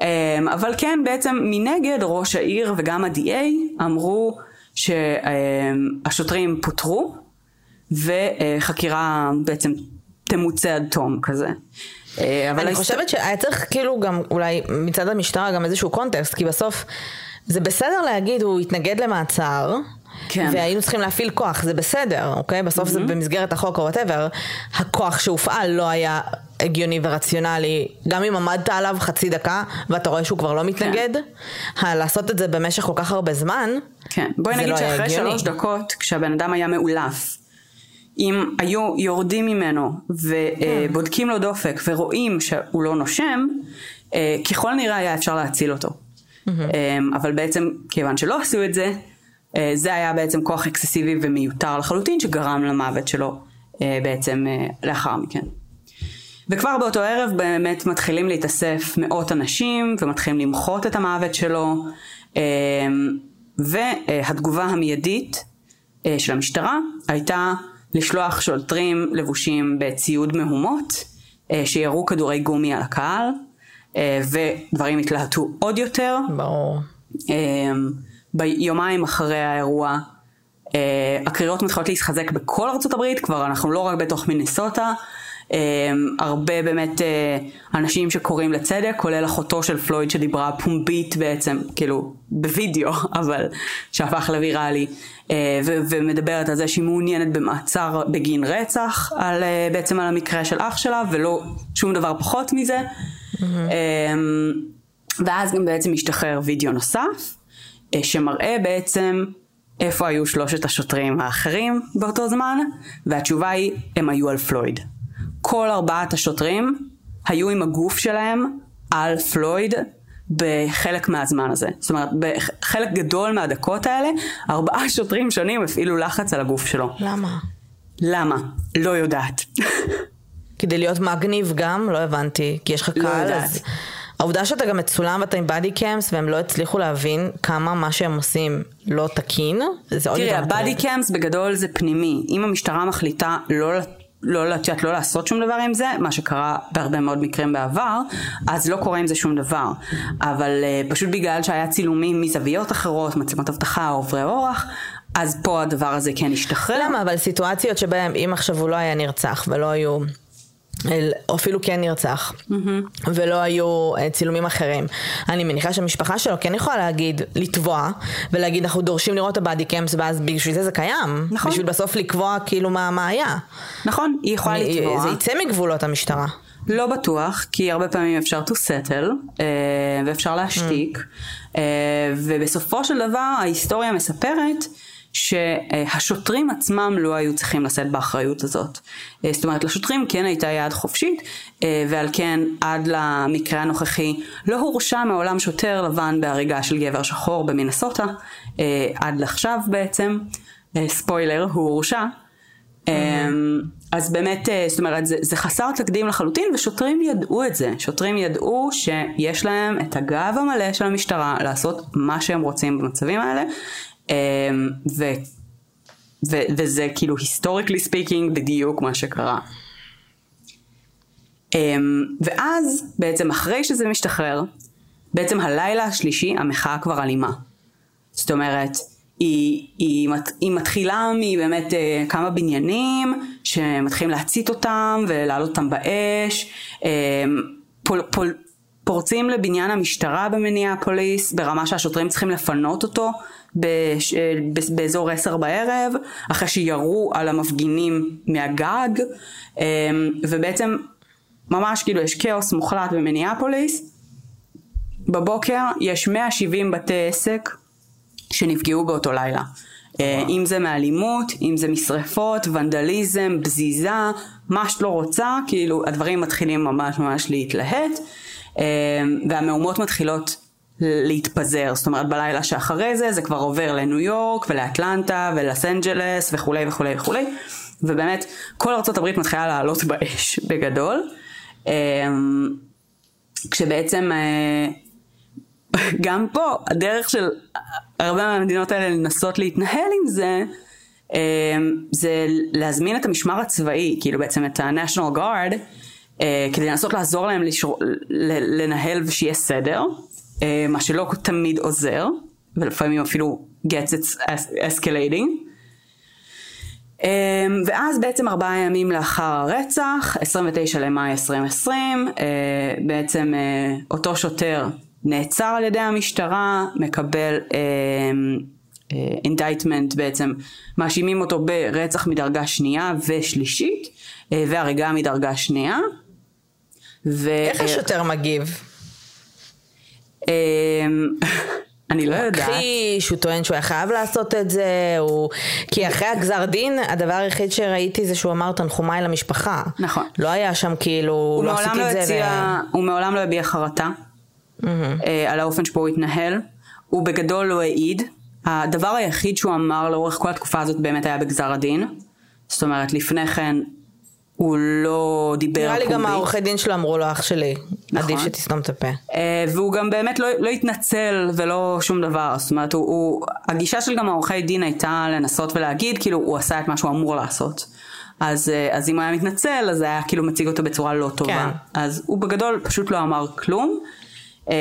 אמ, אבל כן בעצם מנגד ראש העיר וגם ה-DA אמרו שהשוטרים פוטרו וחקירה בעצם תמוצה עד תום כזה. אבל אני חושבת שהיה צריך כאילו גם אולי מצד המשטרה גם איזשהו context כי בסוף זה בסדר להגיד הוא התנגד למעצר כן. והיינו צריכים להפעיל כוח, זה בסדר, אוקיי? בסוף mm-hmm. זה במסגרת החוק או whatever, הכוח שהופעל לא היה הגיוני ורציונלי, גם אם עמדת עליו חצי דקה ואתה רואה שהוא כבר לא מתנגד, כן. לעשות את זה במשך כל כך הרבה זמן, כן. בואי נגיד לא שאחרי שלוש דקות, כשהבן אדם היה מאולף, אם היו יורדים ממנו ובודקים. לו דופק ורואים שהוא לא נושם, אה, ככל נראה היה אפשר להציל אותו. Mm-hmm. אבל בעצם כיוון שלא עשו את זה, זה היה בעצם כוח אקססיבי ומיותר לחלוטין שגרם למוות שלו אה, בעצם אה, לאחר מכן. וכבר באותו ערב באמת מתחילים להתאסף מאות אנשים ומתחילים למחות את המוות שלו והתגובה המיידית אה, של המשטרה הייתה לשלוח שוטרים לבושים בציוד מהומות אה, שירו כדורי גומי על הקהל אה, ודברים התלהטו עוד יותר. ברור. ביומיים אחרי האירוע הקריאות מתחילות להתחזק בכל ארצות הברית, כבר אנחנו לא רק בתוך מינסוטה, אמ, הרבה באמת אה, אנשים שקוראים לצדק, כולל אחותו של פלויד שדיברה פומבית בעצם, כאילו בווידאו, אבל שהפך לוויראלי, אה, ו- ומדברת על זה שהיא מעוניינת במעצר בגין רצח, על, אה, בעצם על המקרה של אח שלה, ולא שום דבר פחות מזה. Mm-hmm. ואז גם בעצם משתחרר וידאו נוסף, שמראה בעצם איפה היו שלושת השוטרים האחרים באותו זמן, והתשובה היא, הם היו על פלויד. כל ארבעת השוטרים היו עם הגוף שלהם על פלויד בחלק מהזמן הזה. זאת אומרת, בחלק גדול מהדקות האלה, ארבעה שוטרים שונים הפעילו לחץ על הגוף שלו. למה? למה? לא יודעת. כדי להיות מגניב גם? לא הבנתי. כי יש לך לא קהל, יודעת. אז... העובדה שאתה גם מצולם ואתה עם בדי קאמס והם לא הצליחו להבין כמה מה שהם עושים לא תקין, זה עוד תראי, יותר הבאדי מטריד. קאמס בגדול זה פנימי. אם המשטרה מחליטה לא... לא, את יודעת, לא לעשות שום דבר עם זה, מה שקרה בהרבה מאוד מקרים בעבר, אז לא קורה עם זה שום דבר. אבל uh, פשוט בגלל שהיה צילומים מזוויות אחרות, מצלמות אבטחה, עוברי אורח, אז פה הדבר הזה כן השתחרר. למה? אבל סיטואציות שבהם אם עכשיו הוא לא היה נרצח ולא היו... או אפילו כן נרצח, ולא היו אה, צילומים אחרים. אני מניחה שהמשפחה שלו כן יכולה להגיד, לתבוע, ולהגיד אנחנו דורשים לראות את הבאדי קמפס, ואז בשביל זה זה קיים. נכון. בשביל בסוף לקבוע כאילו מה, מה היה. נכון, היא יכולה אני- לתבוע. זה יצא מגבולות המשטרה. לא בטוח, כי הרבה פעמים אפשר to settle, אה, ואפשר להשתיק, אה, ובסופו של דבר ההיסטוריה מספרת שהשוטרים עצמם לא היו צריכים לשאת באחריות הזאת. אה, זאת אומרת, לשוטרים כן הייתה יד חופשית, אה, ועל כן עד למקרה הנוכחי לא הורשע מעולם שוטר לבן בהריגה של גבר שחור במינסוטה, אה, עד לעכשיו בעצם, ספוילר, הוא הורשע. אמ, אז באמת, זאת אומרת, זה, זה חסר תקדים לחלוטין, ושוטרים ידעו את זה. שוטרים ידעו שיש להם את הגב המלא של המשטרה לעשות מה שהם רוצים במצבים האלה, ו, ו, וזה כאילו historically speaking בדיוק מה שקרה. אמ, ואז, בעצם אחרי שזה משתחרר, בעצם הלילה השלישי המחאה כבר אלימה. זאת אומרת, היא, היא, היא מתחילה מבאמת אה, כמה בניינים שמתחילים להצית אותם ולהעלות אותם באש, אה, פו, פו, פורצים לבניין המשטרה במיניאפוליס ברמה שהשוטרים צריכים לפנות אותו בש, אה, באזור עשר בערב, אחרי שירו על המפגינים מהגג, אה, ובעצם ממש כאילו יש כאוס מוחלט במיניאפוליס. בבוקר יש 170 בתי עסק שנפגעו באותו לילה. אה, אם זה מאלימות, אם זה משרפות, ונדליזם, בזיזה, מה שאת לא רוצה, כאילו הדברים מתחילים ממש ממש להתלהט, אה, והמהומות מתחילות להתפזר, זאת אומרת בלילה שאחרי זה זה כבר עובר לניו יורק ולאטלנטה ולס אנג'לס וכולי וכולי וכולי, ובאמת כל הברית מתחילה לעלות באש בגדול, אה, כשבעצם אה, גם פה הדרך של הרבה מהמדינות האלה לנסות להתנהל עם זה, אה, זה להזמין את המשמר הצבאי, כאילו בעצם את ה-National Guard, אה, כדי לנסות לעזור להם לש, ל- לנהל ושיהיה סדר, מה שלא תמיד עוזר, ולפעמים אפילו gets it escalating. אה, ואז בעצם ארבעה ימים לאחר הרצח, 29 למאי 2020, אה, בעצם אה, אותו שוטר נעצר על ידי המשטרה, מקבל indictment בעצם, מאשימים אותו ברצח מדרגה שנייה ושלישית, אה, והריגה מדרגה שנייה. ו- איך השוטר מגיב? אה, אני לא יודעת. מכחיש, הוא טוען שהוא היה חייב לעשות את זה, הוא... כי אחרי הגזר דין, הדבר היחיד שראיתי זה שהוא אמר תנחומיי למשפחה. נכון. לא היה שם כאילו, הוא לא עשיתי לא את זה. הציע, הוא מעולם לא הביע חרטה אה, על האופן שבו הוא התנהל. הוא בגדול לא העיד. הדבר היחיד שהוא אמר לאורך כל התקופה הזאת באמת היה בגזר הדין. זאת אומרת, לפני כן הוא לא דיבר נראה לי גם פומבית. העורכי דין שלו אמרו לו, אח שלי, נכון. עדיף שתסתום את הפה. אה, והוא גם באמת לא, לא התנצל ולא שום דבר, זאת אומרת, הוא, הוא, הגישה של גם העורכי דין הייתה לנסות ולהגיד, כאילו, הוא עשה את מה שהוא אמור לעשות. אז, אה, אז אם הוא היה מתנצל, אז זה היה כאילו מציג אותו בצורה לא טובה. כן. אז הוא בגדול פשוט לא אמר כלום. אה,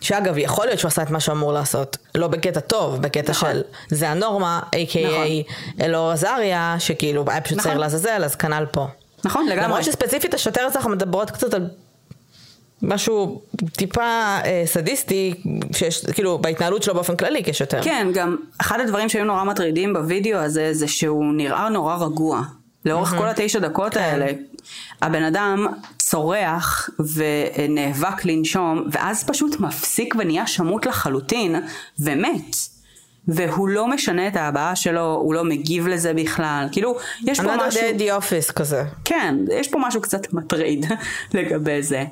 שאגב, יכול להיות שהוא עשה את מה שהוא אמור לעשות. לא בקטע טוב, בקטע נכון. של זה הנורמה, a.k.a. אלאור עזריה, שכאילו היה פשוט נכון. צעיר לעזאזל, אז כנ"ל פה. נכון, לגמרי. למרות שספציפית השוטר הזה אנחנו מדברות קצת על משהו טיפה אה, סדיסטי, שיש, כאילו בהתנהלות שלו באופן כללי כשוטר. כן, גם אחד הדברים שהיו נורא מטרידים בווידאו הזה, זה שהוא נראה נורא רגוע. לאורך כל התשע דקות כן. האלה, הבן אדם צורח ונאבק לנשום, ואז פשוט מפסיק ונהיה שמוט לחלוטין, ומת. והוא לא משנה את ההבעה שלו, הוא לא מגיב לזה בכלל. כאילו, יש פה משהו... at the office כזה. כן, יש פה משהו קצת מטריד לגבי זה.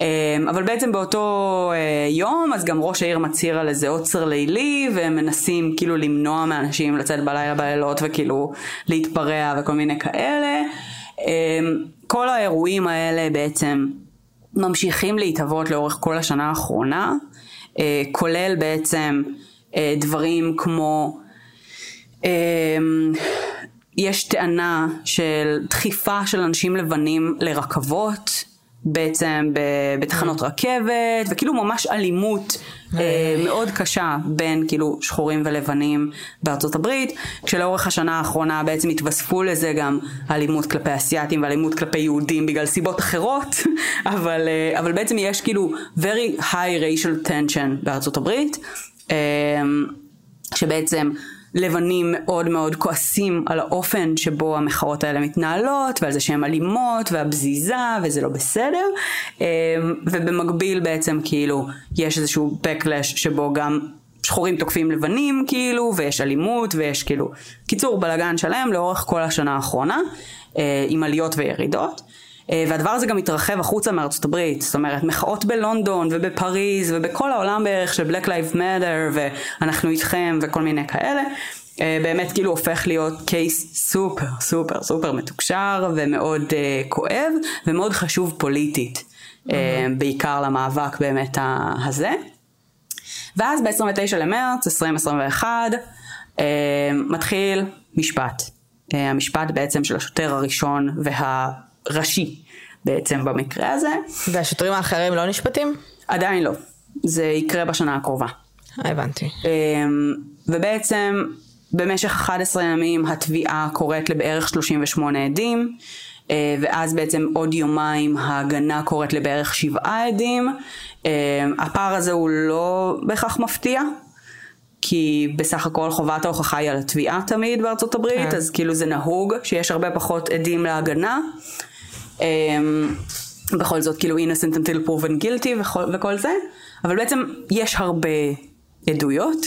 אמ, אבל בעצם באותו אה, יום, אז גם ראש העיר מצהיר על איזה עוצר לילי, והם מנסים כאילו למנוע מאנשים לצאת בלילה בלילות וכאילו להתפרע וכל מיני כאלה. אמ, כל האירועים האלה בעצם ממשיכים להתהוות לאורך כל השנה האחרונה, אה, כולל בעצם אה, דברים כמו אמ, יש טענה של דחיפה של אנשים לבנים לרכבות, בעצם בתחנות רכבת, וכאילו ממש אלימות אה, מאוד קשה בין כאילו שחורים ולבנים בארצות הברית, כשלאורך השנה האחרונה בעצם התווספו לזה גם אלימות כלפי אסיאתים ואלימות כלפי יהודים בגלל סיבות אחרות, אבל, אה, אבל בעצם יש כאילו very high racial tension בארצות הברית. אה, שבעצם לבנים מאוד מאוד כועסים על האופן שבו המחאות האלה מתנהלות ועל זה שהן אלימות והבזיזה וזה לא בסדר אמ, ובמקביל בעצם כאילו יש איזשהו backlash שבו גם שחורים תוקפים לבנים כאילו ויש אלימות ויש כאילו קיצור בלאגן שלם לאורך כל השנה האחרונה אה, עם עליות וירידות. אה, והדבר הזה גם התרחב החוצה מארצות הברית, זאת אומרת מחאות בלונדון ובפריז ובכל העולם בערך של Black Lives Matter ואנחנו איתכם וכל מיני כאלה, אה, באמת כאילו הופך להיות קייס סופר סופר סופר מתוקשר ומאוד uh, כואב ומאוד חשוב פוליטית, uh, בעיקר למאבק באמת הזה. ואז ב-29 למרץ 2021 אה, מתחיל משפט. אה, המשפט בעצם של השוטר הראשון והראשי בעצם במקרה הזה. והשוטרים האחרים לא נשפטים? עדיין לא. זה יקרה בשנה הקרובה. הבנתי. אה, ובעצם במשך 11 ימים התביעה קוראת לבערך 38 עדים. אה, ואז בעצם עוד יומיים ההגנה קוראת לבערך שבעה עדים. אה, הפער הזה הוא לא בהכרח מפתיע, כי בסך הכל חובת ההוכחה היא על התביעה תמיד בארצות הברית, כן. אז כאילו זה נהוג שיש הרבה פחות עדים להגנה. אה, בכל זאת כאילו innocent until proven guilty וכל, וכל זה, אבל בעצם יש הרבה עדויות.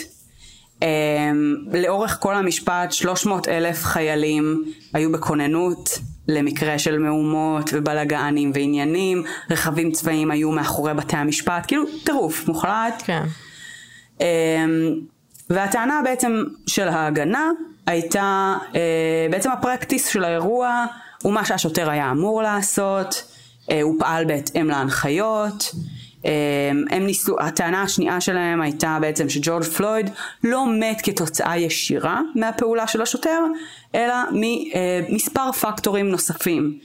Um, לאורך כל המשפט 300 אלף חיילים היו בכוננות למקרה של מהומות ובלאגנים ועניינים, רכבים צבאיים היו מאחורי בתי המשפט, כאילו טירוף מוחלט. כן. Um, והטענה בעצם של ההגנה הייתה uh, בעצם הפרקטיס של האירוע הוא מה שהשוטר היה אמור לעשות, uh, הוא פעל בהתאם להנחיות. Um, הם ניסו, הטענה השנייה שלהם הייתה בעצם שג'ורג' פלויד לא מת כתוצאה ישירה מהפעולה של השוטר, אלא ממספר פקטורים נוספים,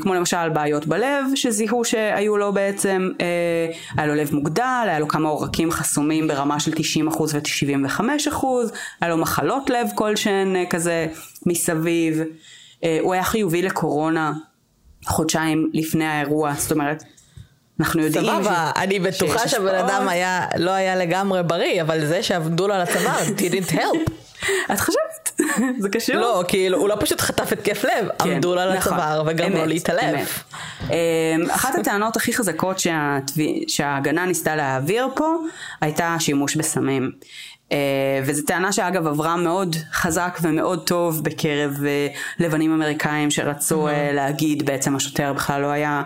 כמו למשל בעיות בלב שזיהו שהיו לו בעצם, היה לו לב מוגדל, היה לו כמה עורקים חסומים ברמה של 90% ו-75%, היה לו מחלות לב כלשהן כזה מסביב, הוא היה חיובי לקורונה חודשיים לפני האירוע, זאת אומרת, אנחנו יודעים סבבה, ש- אני בטוחה שהבן אדם. היה, לא היה לגמרי בריא, אבל זה שעבדו לו על הצוואר, didn't help. את חושבת? זה קשור? לא, כאילו, הוא לא פשוט חטף התקף לב, כן, עמדו לו על נכון, הצוואר וגרמו לו אמת, להתעלף. אמת. אמ, אחת הטענות הכי חזקות שהתבי- שההגנה ניסתה להעביר פה הייתה שימוש בסמים. אה, וזו טענה שאגב עברה מאוד חזק ומאוד טוב בקרב אה, לבנים אמריקאים שרצו אה, להגיד בעצם השוטר בכלל לא היה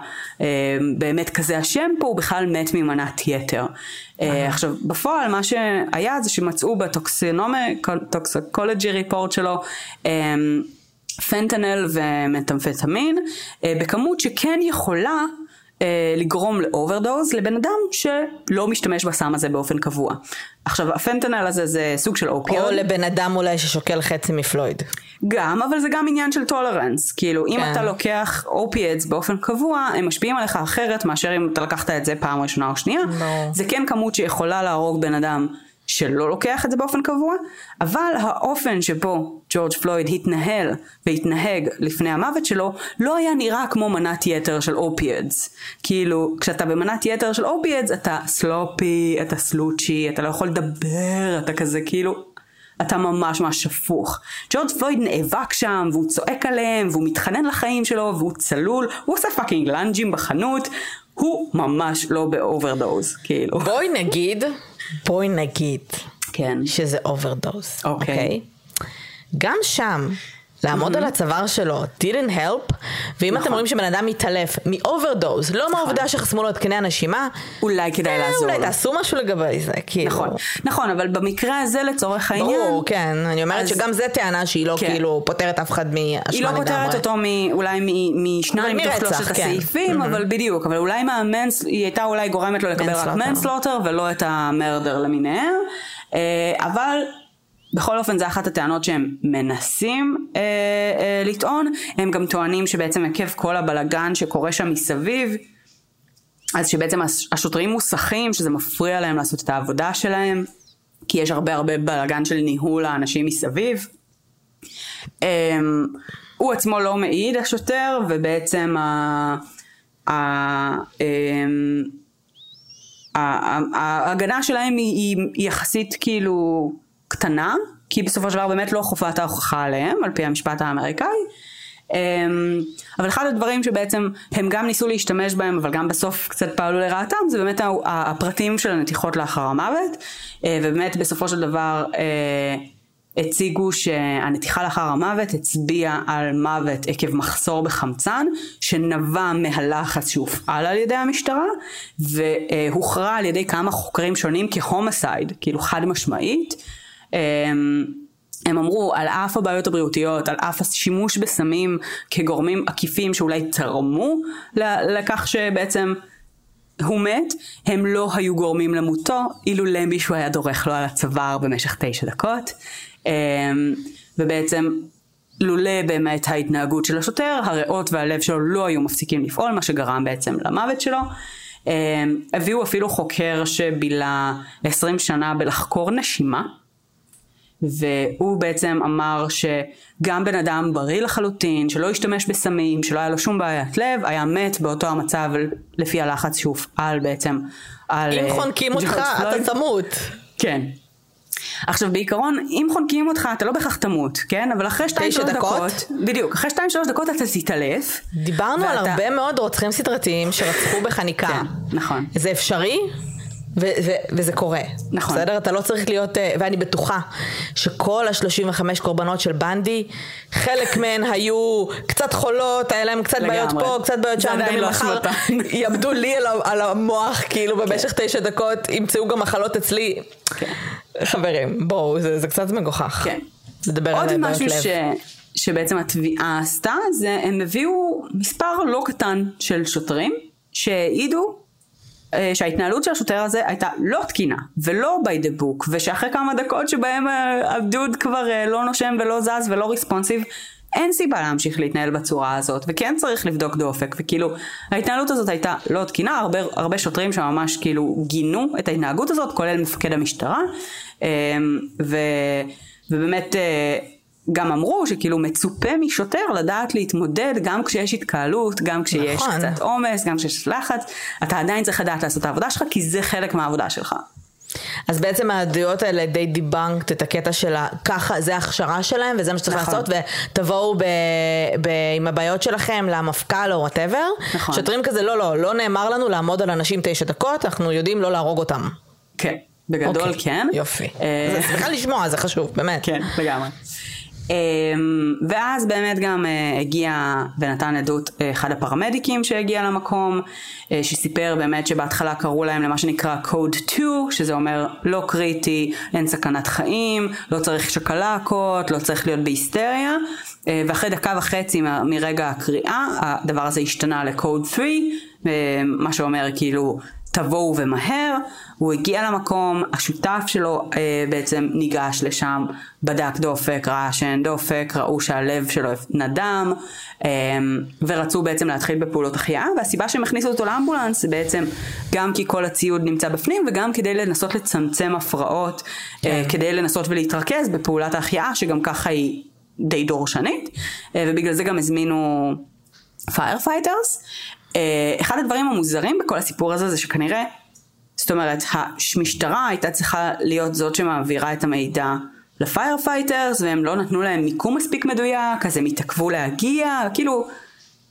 באמת כזה אשם פה, הוא בכלל מת ממנת יתר. אה, עכשיו בפועל מה שהיה זה שמצאו בטוקסיקולוגי ריפורט שלו פנטנל ומתאמפטמין בכמות שכן יכולה אה, לגרום ל overdose לבן אדם שלא משתמש בסם הזה באופן קבוע. עכשיו הפנטנל הזה זה סוג של אופיון. או לבן אדם אולי ששוקל חצי מפלויד. גם, אבל זה גם עניין של tolerance. כאילו, אם כן. אתה לוקח opiates באופן קבוע, הם משפיעים עליך אחרת מאשר אם אתה לקחת את זה פעם ראשונה או שנייה. ברור. זה כן כמות שיכולה להרוג בן אדם שלא לוקח את זה באופן קבוע, אבל האופן שבו ג'ורג' פלויד התנהל והתנהג לפני המוות שלו, לא היה נראה כמו מנת יתר של opiates. כאילו, כשאתה במנת יתר של opiates, אתה sloppy, אתה slouchy, אתה לא יכול לדבר, אתה כזה כאילו... אתה ממש ממש שפוך. ג'ורג' פלויד נאבק שם, והוא צועק עליהם, והוא מתחנן לחיים שלו, והוא צלול, הוא עושה fucking lunge ים בחנות, הוא ממש לא ב overdose, כאילו. בואי נגיד, בואי נגיד, כן. שזה overdose. אוקיי. גם שם, לעמוד על הצוואר שלו, didn't help, ואם אתם נכון. רואים שבן אדם מתעלף מ overdose, לא מהעובדה שחסמו לו את קנה הנשימה, אולי כדאי אה, לעזור אולי לו. תעשו משהו לגבי זה, כאילו. נכון, נכון, אבל במקרה הזה לצורך העניין, ברור, כן. אני אומרת אז- שגם זה טענה שהיא לא כן. כאילו פותרת אף אחד מאשמה היא לא פותרת אותו מ, אולי משניים מתוך שלושת כן. הסעיפים, אבל בדיוק, אבל אולי מה mans, היא הייתה אולי גורמת לו לקבל רק manslaughter. manslaughter ולא את ה murder למיניהם, אה, אבל בכל אופן זה אחת הטענות שהם מנסים אה, אה, לטעון, הם גם טוענים שבעצם עקב כל הבלגן שקורה שם מסביב, אז שבעצם הש- השוטרים מוסכים שזה מפריע להם לעשות את העבודה שלהם, כי יש הרבה הרבה בלגן של ניהול האנשים מסביב. Um, הוא עצמו לא מעיד השוטר ובעצם ה... ה... אמ, ה- ה- ההגנה שלהם היא, היא יחסית כאילו קטנה, כי בסופו של דבר באמת לא חובת ההוכחה עליהם, על פי המשפט האמריקאי. Um, אבל אחד הדברים שבעצם הם גם ניסו להשתמש בהם, אבל גם בסוף קצת פעלו לרעתם, זה באמת הפרטים של הנתיחות לאחר המוות, uh, ובאמת בסופו של דבר uh, הציגו שהנתיחה לאחר המוות הצביעה על מוות עקב מחסור בחמצן, שנבע מהלחץ שהופעל על ידי המשטרה, והוכרע על ידי כמה חוקרים שונים כהומוסייד, כאילו חד משמעית. אמ, הם אמרו על אף הבעיות הבריאותיות, על אף השימוש בסמים כגורמים עקיפים שאולי תרמו לכך שבעצם הוא מת, הם לא היו גורמים למותו, אילולא מישהו היה דורך לו על הצוואר במשך תשע דקות. אמ, ובעצם לולא באמת ההתנהגות של השוטר, הריאות והלב שלו לא היו מפסיקים לפעול, מה שגרם בעצם למוות שלו. אמ, הביאו אפילו חוקר שבילה 20 שנה בלחקור נשימה. והוא בעצם אמר שגם בן אדם בריא לחלוטין, שלא השתמש בסמים, שלא היה לו שום בעיית לב, היה מת באותו המצב לפי הלחץ שהופעל בעצם על אם אה, חונקים אותך. אתה תמות. כן. עכשיו בעיקרון, אם חונקים אותך אתה לא בהכרח תמות, כן? אבל אחרי 2-3 תשע דקות, דקות? בדיוק, אחרי 2-3 דקות אתה תתעלף. דיברנו על ואתה- הרבה מאוד רוצחים סדרתיים שרצחו בחניקה. כן, נכון. זה אפשרי? ו- ו- וזה קורה. נכון. בסדר? אתה לא צריך להיות, אה, ואני בטוחה שכל ה-35 קורבנות של בנדי, חלק מהן היו קצת חולות, היה להם קצת בעיות לגמרי. פה, קצת בעיות שם, גם אם לא מחר אשמתם. יעבדו לי על, על המוח, כאילו במשך תשע דקות, ימצאו גם מחלות אצלי. כן. חברים, בואו, זה, זה קצת מגוחך. כן. לדבר על עוד בעיות משהו לב. ש... שבעצם התביעה עשתה, זה הם הביאו מספר לא קטן של שוטרים שהעידו שההתנהלות של השוטר הזה הייתה לא תקינה ולא by the book ושאחרי כמה דקות שבהם אה, הדוד כבר אה, לא נושם ולא זז ולא ריספונסיב אין סיבה להמשיך להתנהל בצורה הזאת וכן צריך לבדוק דופק וכאילו ההתנהלות הזאת הייתה לא תקינה הרבה, הרבה שוטרים שממש כאילו גינו את ההתנהגות הזאת כולל מפקד המשטרה אה, ו, ובאמת אה, גם אמרו שכאילו מצופה משוטר לדעת להתמודד גם כשיש התקהלות, גם כשיש נכון. קצת עומס, גם כשיש לחץ, אתה עדיין צריך לדעת לעשות את העבודה שלך כי זה חלק מהעבודה שלך. אז בעצם העדויות האלה די debunked את הקטע של ככה, זה ההכשרה שלהם וזה מה שצריך נכון. לעשות ותבואו ב, ב, עם הבעיות שלכם למפכ"ל או whatever. נכון. שוטרים כזה, לא, לא, לא נאמר לנו לעמוד על אנשים תשע דקות, אנחנו יודעים לא להרוג אותם. כן, בגדול אוקיי, כן. יופי. אה, זה שמחה לשמוע, זה חשוב, באמת. כן, לגמרי. אמ, ואז באמת גם אה, הגיע ונתן עדות אה, אחד הפרמדיקים שהגיע למקום, אה, שסיפר באמת שבהתחלה קראו להם למה שנקרא Code 2, שזה אומר לא קריטי, אין סכנת חיים, לא צריך שקלקות, לא צריך להיות בהיסטריה, ואחרי דקה וחצי מרגע הקריאה, הדבר הזה השתנה לקוד 3, מה שאומר כאילו תבואו ומהר, הוא הגיע למקום, השותף שלו אה, בעצם ניגש לשם, בדק דופק, ראה שאין דופק, ראו שהלב שלו נדם, אה, ורצו בעצם להתחיל בפעולות החייאה, והסיבה שהם הכניסו אותו לאמבולנס זה בעצם גם כי כל הציוד נמצא בפנים, וגם כדי לנסות לצמצם הפרעות, אה, כן. כדי לנסות ולהתרכז בפעולת ההחייאה, שגם ככה היא די דורשנית, אה, ובגלל זה גם הזמינו firefighters. אה, אחד הדברים המוזרים בכל הסיפור הזה זה שכנראה, זאת אומרת, המשטרה הייתה צריכה להיות זאת שמעבירה את המידע ל firefighters והם לא נתנו להם מיקום מספיק מדויק, אז הם התעכבו להגיע, כאילו,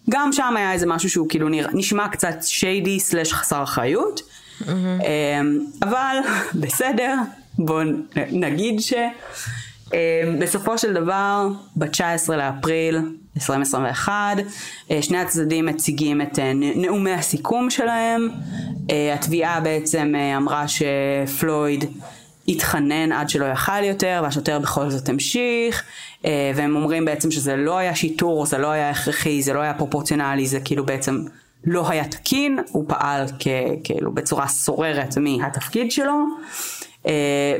גם שם היה איזה משהו שהוא כאילו נשמע קצת shady slash חסר אחריות, mm-hmm. אבל בסדר, בואו נגיד ש... בסופו של דבר, ב-19 לאפריל 2021. אה, שני הצדדים מציגים את אה, נאומי הסיכום שלהם. אה, התביעה בעצם אמרה שפלויד התחנן עד שלא יכל יותר והשוטר בכל זאת המשיך והם אומרים בעצם שזה לא היה שיטור, זה לא היה הכרחי, זה לא היה פרופורציונלי, זה כאילו בעצם לא היה תקין, הוא פעל כ, כאילו בצורה סוררת מהתפקיד שלו.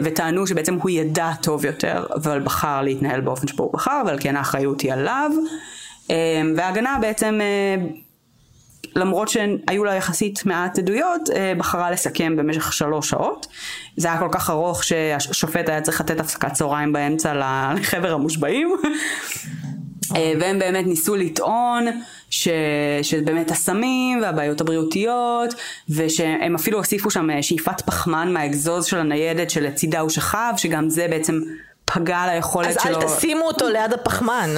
וטענו שבעצם הוא ידע טוב יותר, אבל בחר להתנהל באופן שבו הוא בחר, ועל כן האחריות היא עליו. אמ, וההגנה בעצם, אה, למרות שהיו לה יחסית מעט עדויות, אה, בחרה לסכם במשך שלוש שעות. זה היה כל כך ארוך שהשופט היה צריך לתת הפסקת צהריים באמצע לחבר המושבעים. אה, והם באמת ניסו לטעון ש, שבאמת הסמים והבעיות הבריאותיות ושהם אפילו הוסיפו שם שאיפת פחמן מהאגזוז של הניידת שלצידה הוא שכב שגם זה בעצם פגע על היכולת אז שלו. אז אל תשימו אותו ליד הפחמן.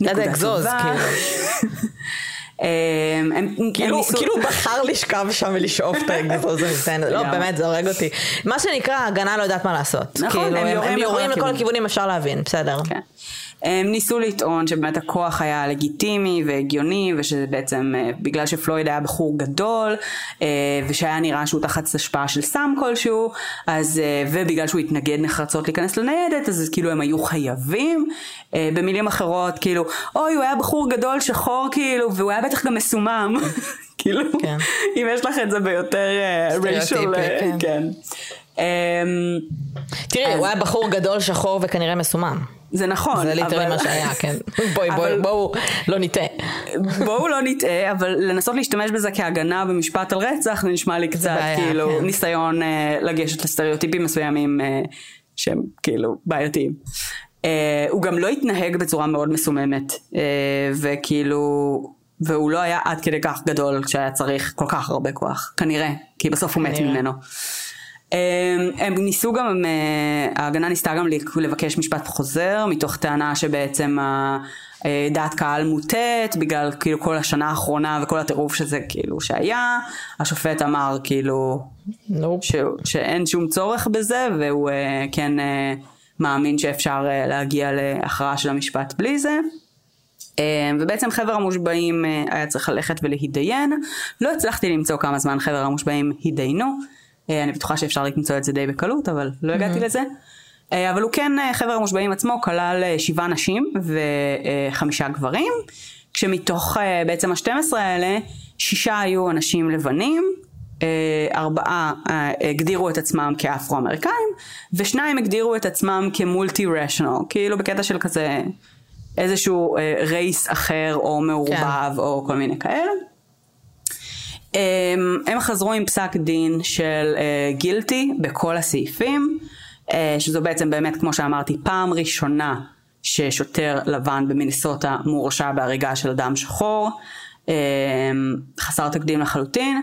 ליד האגזוז, כאילו. אמ, כאילו, כאילו בחר לשכב שם ולשאוף את האגזוז הזה, לא באמת זה הורג אותי. מה שנקרא הגנה לא יודעת מה לעשות. נכון, כאילו, הם יורים לכל הכיוונים אפשר להבין, בסדר. הם ניסו לטעון שבאמת הכוח היה לגיטימי והגיוני ושבעצם אה, בגלל שפלויד היה בחור גדול אה, ושהיה נראה שהוא תחת השפעה של סם כלשהו אז אה, ובגלל שהוא התנגד נחרצות להיכנס לניידת אז כאילו הם היו חייבים במילים אחרות כאילו אוי הוא היה בחור גדול שחור כאילו והוא היה בטח גם מסומם כאילו כן. אם יש לך את זה ביותר ריישל כן. כן. תראי הוא היה בחור גדול שחור וכנראה מסומם זה נכון. זה ליטרלי מה שהיה, כן. בואי, בואי, בואו לא נטעה. בואו לא נטעה, אבל לנסות להשתמש בזה כהגנה במשפט על רצח, זה נשמע לי קצת כאילו כן. ניסיון uh, לגשת לסטריאוטיפים מסוימים uh, שהם כאילו בעייתיים. Uh, הוא גם לא התנהג בצורה מאוד מסוממת, וכאילו, והוא לא היה עד כדי כך גדול כשהיה צריך כל כך הרבה כוח, כנראה, כי בסוף הוא מת ממנו. הם, הם ניסו גם, אה, ההגנה ניסתה גם לבקש משפט חוזר, מתוך טענה שבעצם אה, דעת קהל מוטט, בגלל כאילו כל השנה האחרונה וכל הטירוף שזה כאילו שהיה, השופט אמר כאילו nope. ש, שאין שום צורך בזה, והוא אה, כן מאמין שאפשר להגיע להכרעה של המשפט בלי זה. ובעצם חבר המושבעים היה צריך ללכת ולהתדיין, לא הצלחתי למצוא כמה זמן חבר המושבעים התדיינו. אה, אני בטוחה שאפשר למצוא את זה די בקלות, אבל לא הגעתי. לזה. אה, אבל הוא כן, אה, חבר המושבעים עצמו כלל שבעה נשים וחמישה גברים, כשמתוך בעצם ה-12 האלה, שישה היו אנשים לבנים, ארבעה הגדירו את עצמם כאפרו-אמריקאים, ושניים הגדירו את עצמם כמולטי רשיונל, כאילו בקטע של כזה איזשהו רייס אחר או מעורבב כן. או כל מיני כאלה. הם, הם חזרו עם פסק דין של גילטי uh, בכל הסעיפים, uh, שזו בעצם באמת כמו שאמרתי פעם ראשונה ששוטר לבן במינסוטה מורשע בהריגה של אדם שחור, uh, חסר תקדים לחלוטין,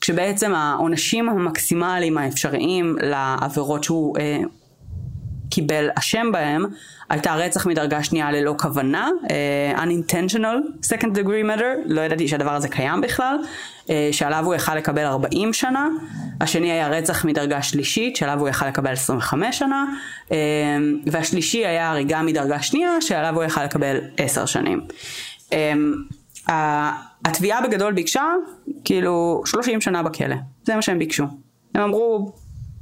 כשבעצם העונשים המקסימליים האפשריים לעבירות שהוא uh, קיבל אשם בהם הייתה רצח מדרגה שנייה ללא כוונה, uh, unintentional second degree matter, לא ידעתי שהדבר הזה קיים בכלל, uh, שעליו הוא יכל לקבל 40 שנה, השני היה רצח מדרגה שלישית, שעליו הוא יכל לקבל 25 שנה, uh, והשלישי היה הריגה מדרגה שנייה, שעליו הוא יכל לקבל 10 שנים. Uh, התביעה בגדול ביקשה כאילו 30 שנה בכלא, זה מה שהם ביקשו. הם אמרו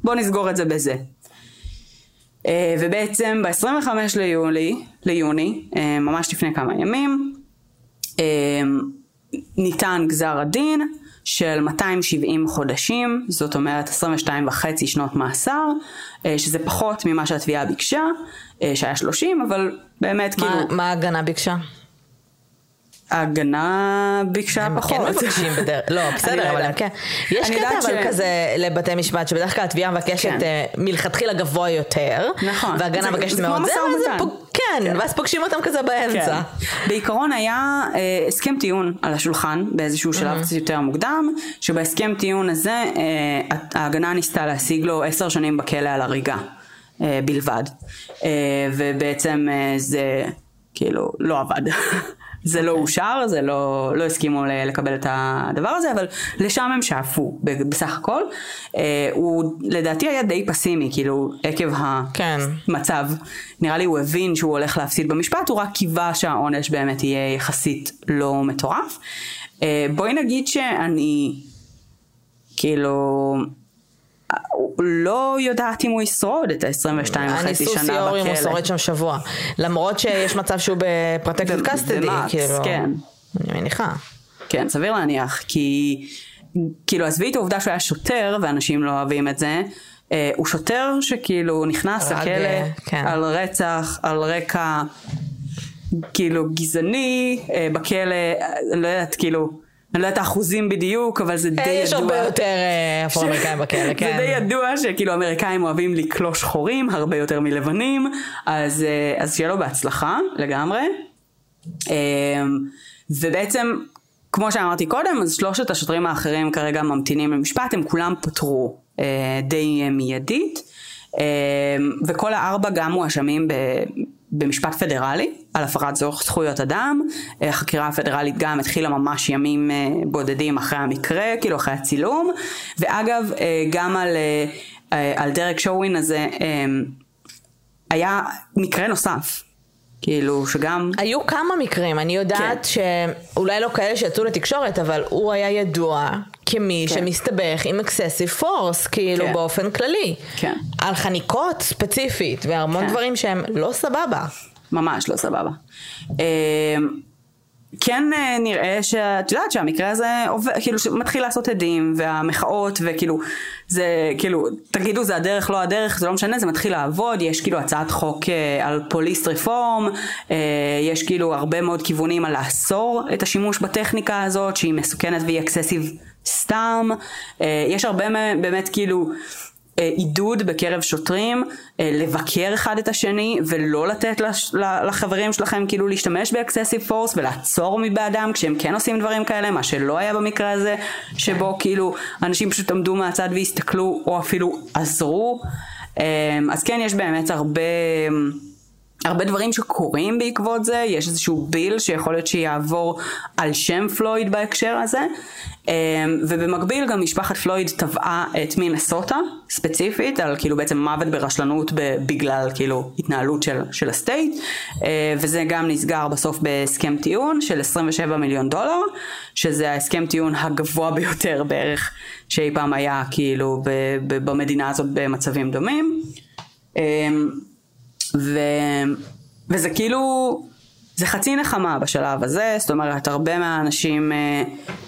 בוא נסגור את זה בזה. ובעצם ב-25 ליולי, ליוני, ממש לפני כמה ימים, ניתן גזר הדין של 270 חודשים, זאת אומרת 22 וחצי שנות מאסר, שזה פחות ממה שהתביעה ביקשה, שהיה 30, אבל באמת מה, כאילו... מה ההגנה ביקשה? ההגנה ביקשה הם פחות. כן מבקשים בדרך, לא בסדר, לא אבל הם. כן. יש קטע אבל ש- כזה לבתי משפט, שבדרך כלל התביעה מבקשת כן. אה, מלכתחילה גבוה יותר, נכון. והגנה מבקשת מאוד זה. הם פוג- כן, כן. ואז פוגשים אותם כזה באמצע. כן. בעיקרון היה אה, הסכם טיעון על השולחן באיזשהו שלב קצת יותר מוקדם, שבהסכם טיעון הזה אה, ההגנה ניסתה להשיג לו עשר שנים בכלא על הריגה אה, בלבד. אה, ובעצם אה, זה כאילו לא עבד. זה לא אושר, זה לא, לא הסכימו לקבל את הדבר הזה, אבל לשם הם שאפו בסך הכל. אה, הוא לדעתי היה די פסימי, כאילו עקב. כן. מצב. נראה לי הוא הבין שהוא הולך להפסיד במשפט, הוא רק קיווה שהעונש באמת יהיה יחסית לא מטורף. אה, בואי נגיד שאני, כאילו, לא יודעת אם הוא ישרוד את ה-22 אני וחצי שנה יור אם הוא בכלא. שורד שם שבוע. למרות שיש מצב שהוא בפרוטקטד במקס, כאילו. כן. אני מניחה. כן, סביר להניח, כי כאילו עזבי את העובדה שהוא היה שוטר, ואנשים לא אוהבים את זה, אה, הוא שוטר שכאילו נכנס לכלא אה, כן. על רצח, על רקע כאילו גזעני, אה, בכלא, אה, אני לא יודעת, כאילו, אני לא יודעת האחוזים בדיוק, אבל זה די אה, ידוע. יש הרבה יותר אה, אפרו-אמריקאים בכלא, כן. זה די ידוע שכאילו אמריקאים אוהבים לקלוא שחורים הרבה יותר מלבנים, אז, אה, אז שיהיה לו בהצלחה לגמרי. ובעצם, כמו שאמרתי קודם, אז שלושת השוטרים האחרים כרגע ממתינים למשפט, הם כולם פוטרו די מיידית, וכל הארבע גם מואשמים. במשפט פדרלי על הפרת זכויות אדם, אה, החקירה הפדרלית גם התחילה ממש ימים אה, בודדים אחרי המקרה, כאילו אחרי הצילום, ואגב אה, גם על, על דרק שואוין הזה היה מקרה נוסף, כאילו שגם היו כמה מקרים, אני יודעת כן. שאולי לא כאלה שיצאו לתקשורת, אבל הוא היה ידוע כמי כן. שמסתבך עם אקססיב פורס, כאילו כן. באופן כללי. כן. על חניקות ספציפית, והמון כן. דברים שהם לא סבבה. ממש לא סבבה. כן אה, נראה שאת יודעת שהמקרה הזה עובד, כאילו שמתחיל לעשות עדים והמחאות וכאילו זה כאילו תגידו זה הדרך לא הדרך זה לא משנה זה מתחיל לעבוד יש כאילו הצעת חוק אה, על פוליסט רפורם אה, יש כאילו הרבה מאוד כיוונים על לאסור את השימוש בטכניקה הזאת שהיא מסוכנת והיא אקססיב סתם יש הרבה באמת כאילו עידוד בקרב שוטרים אה, לבקר אחד את השני ולא לתת לחברים שלכם כאילו להשתמש ב excessive force ולעצור בעדם כשהם כן עושים דברים כאלה מה שלא היה במקרה הזה שבו כאילו אנשים פשוט עמדו מהצד והסתכלו או אפילו עזרו. אה, אז כן יש באמת הרבה הרבה דברים שקורים בעקבות זה, יש איזשהו bill שיכול להיות שיעבור על שם פלויד בהקשר הזה, אמ, ובמקביל גם משפחת פלויד תבעה את מינסוטה ספציפית, על כאילו בעצם מוות ברשלנות בגלל כאילו התנהלות של, של הסטייט, אה, וזה גם נסגר בסוף בהסכם טיעון של 27 מיליון דולר, שזה ההסכם טיעון הגבוה ביותר בערך שאי פעם היה כאילו במדינה הזאת במצבים דומים. ו... וזה כאילו, זה חצי נחמה בשלב הזה, זאת אומרת הרבה מהאנשים, אה,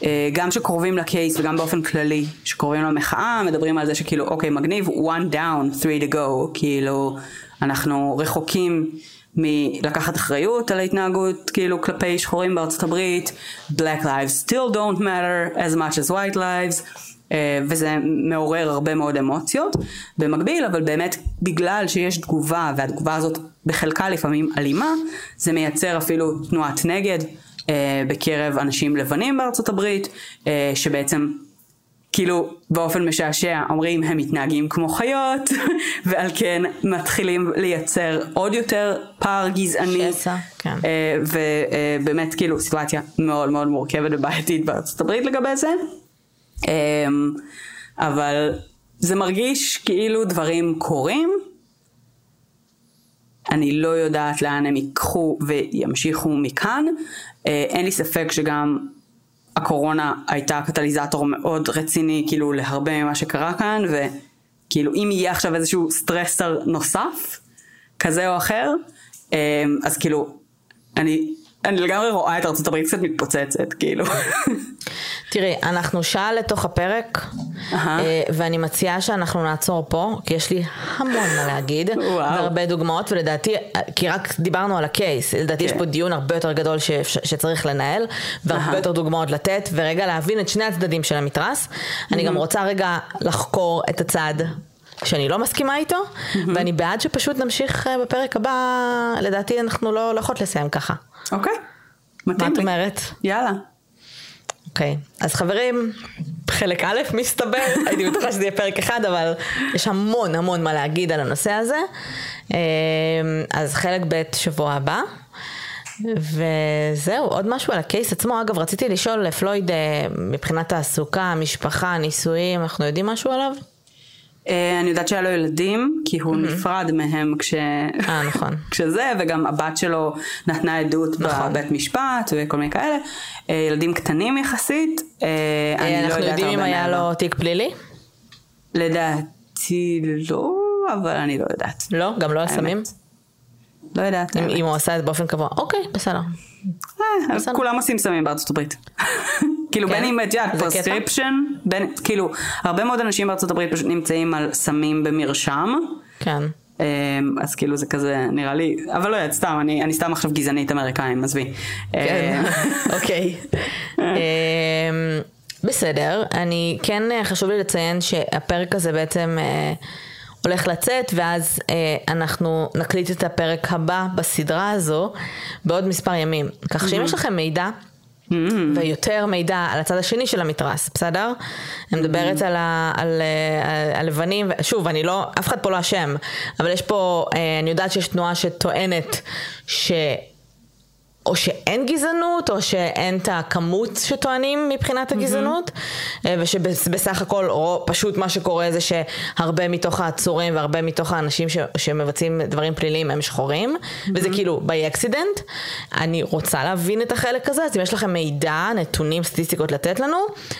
אה, גם שקרובים לקייס וגם באופן כללי, שקרובים למחאה, מדברים על זה שכאילו אוקיי מגניב, one down, three to go, כאילו אנחנו רחוקים מלקחת אחריות על ההתנהגות כאילו כלפי שחורים בארצות הברית, black lives still don't matter as much as white lives. אה, וזה מעורר הרבה מאוד אמוציות. במקביל, אבל באמת בגלל שיש תגובה, והתגובה הזאת בחלקה לפעמים אלימה, זה מייצר אפילו תנועת נגד אה, בקרב אנשים לבנים בארצות הברית, אה, שבעצם כאילו באופן משעשע אומרים הם מתנהגים כמו חיות ועל כן מתחילים לייצר עוד יותר פער גזעני שסע, כן. ובאמת כאילו סיטואציה מאוד מאוד מורכבת ובעייתית בארצות הברית לגבי זה אבל זה מרגיש כאילו דברים קורים. אני לא יודעת לאן הם ייקחו וימשיכו מכאן. אה, אין לי ספק שגם הקורונה הייתה קטליזטור מאוד רציני כאילו להרבה ממה שקרה כאן וכאילו אם יהיה עכשיו איזשהו סטרסר נוסף כזה או אחר, אה, אז כאילו, אני, אני לגמרי רואה את ארצות הברית קצת מתפוצצת, כאילו. תראי, אנחנו שעה לתוך הפרק. אה, ואני מציעה שאנחנו נעצור פה, כי יש לי המון מה להגיד. והרבה דוגמאות, ולדעתי, כי רק דיברנו על הקייס, לדעתי יש כן. פה דיון הרבה יותר גדול ש- ש- שצריך לנהל, והרבה אהה. יותר דוגמאות לתת, ורגע להבין את שני הצדדים של המתרס. אני גם רוצה רגע לחקור את הצד. שאני לא מסכימה איתו, ואני בעד שפשוט נמשיך אה, בפרק הבא, לדעתי אנחנו לא לא יכולות לסיים ככה. אוקיי, מה מתאים את לי. אומרת? יאללה. אוקיי, אז חברים, חלק א' מסתבר, הייתי בטוחה שזה יהיה פרק אחד, אבל יש המון המון מה להגיד על הנושא הזה. אה, אז חלק ב' שבוע הבא. וזהו, עוד משהו על הקייס עצמו. אגב, רציתי לשאול, פלויד, אה, מבחינת תעסוקה, משפחה, נישואים, אנחנו יודעים משהו עליו? אה, אני יודעת שהיה לו ילדים, כי הוא נפרד מהם כש... אה, נכון. כשזה, וגם הבת שלו נתנה עדות נכון. בבית משפט וכל מיני כאלה. אה, ילדים קטנים יחסית. אני לא אנחנו יודעת יודעים אם הרבה היה. לו תיק פלילי? לדעתי לא, אבל אני לא יודעת. לא, גם לא על. סמים? לא יודעת. אם. אם הוא עשה את זה באופן קבוע. אוקיי, בסדר. אה, בסדר. כולם עושים סמים בארצות הברית. כאילו כן? בין אם את יודעת? prescription, בין, כאילו הרבה מאוד אנשים בארצות הברית פשוט נמצאים על סמים במרשם. כן. אמ, אז כאילו זה כזה נראה לי, אבל לא יודעת, סתם, אני, אני סתם עכשיו גזענית אמריקאים, עזבי. כן, אמ, אוקיי. אמ, בסדר, אני כן אה, חשוב לי לציין שהפרק הזה בעצם אה, הולך לצאת ואז אה, אנחנו נקליט את הפרק הבא בסדרה הזו בעוד מספר ימים. כך שאם יש לכם מידע ויותר מידע על הצד השני של המתרס, בסדר? אני מדברת על, ה, על אה, הלבנים, שוב, אני לא, אף אחד פה לא אשם, אבל יש פה, אה, אני יודעת שיש תנועה שטוענת ש... או שאין גזענות, או שאין את הכמות שטוענים מבחינת הגזענות, אה, ושבסך הכל, או פשוט מה שקורה זה שהרבה מתוך העצורים והרבה מתוך האנשים ש, שמבצעים דברים פליליים הם שחורים, וזה כאילו by accident. אני רוצה להבין את החלק הזה, אז אם יש לכם מידע, נתונים, סטטיסטיקות לתת לנו,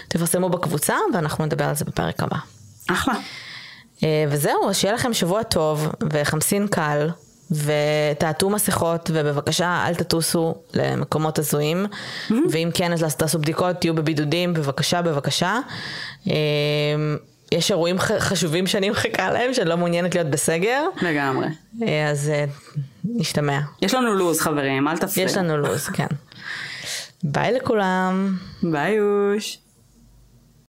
תפרסמו בקבוצה, ואנחנו נדבר על זה בפרק הבא. אחלה. אה, וזהו, אז שיהיה לכם שבוע טוב וחמסין קל, ותעטו מסכות, ובבקשה אל תטוסו למקומות הזויים, ואם כן אז תעשו בדיקות, תהיו בבידודים, בבקשה, בבקשה. אה, יש אירועים חשובים שאני מחכה להם, שאני לא מעוניינת להיות בסגר, לגמרי. אה, אז אה, נשתמע. יש לנו לו"ז חברים, אל תפריעו. יש לנו לו"ז, כן. ביי לכולם. ביי אוש.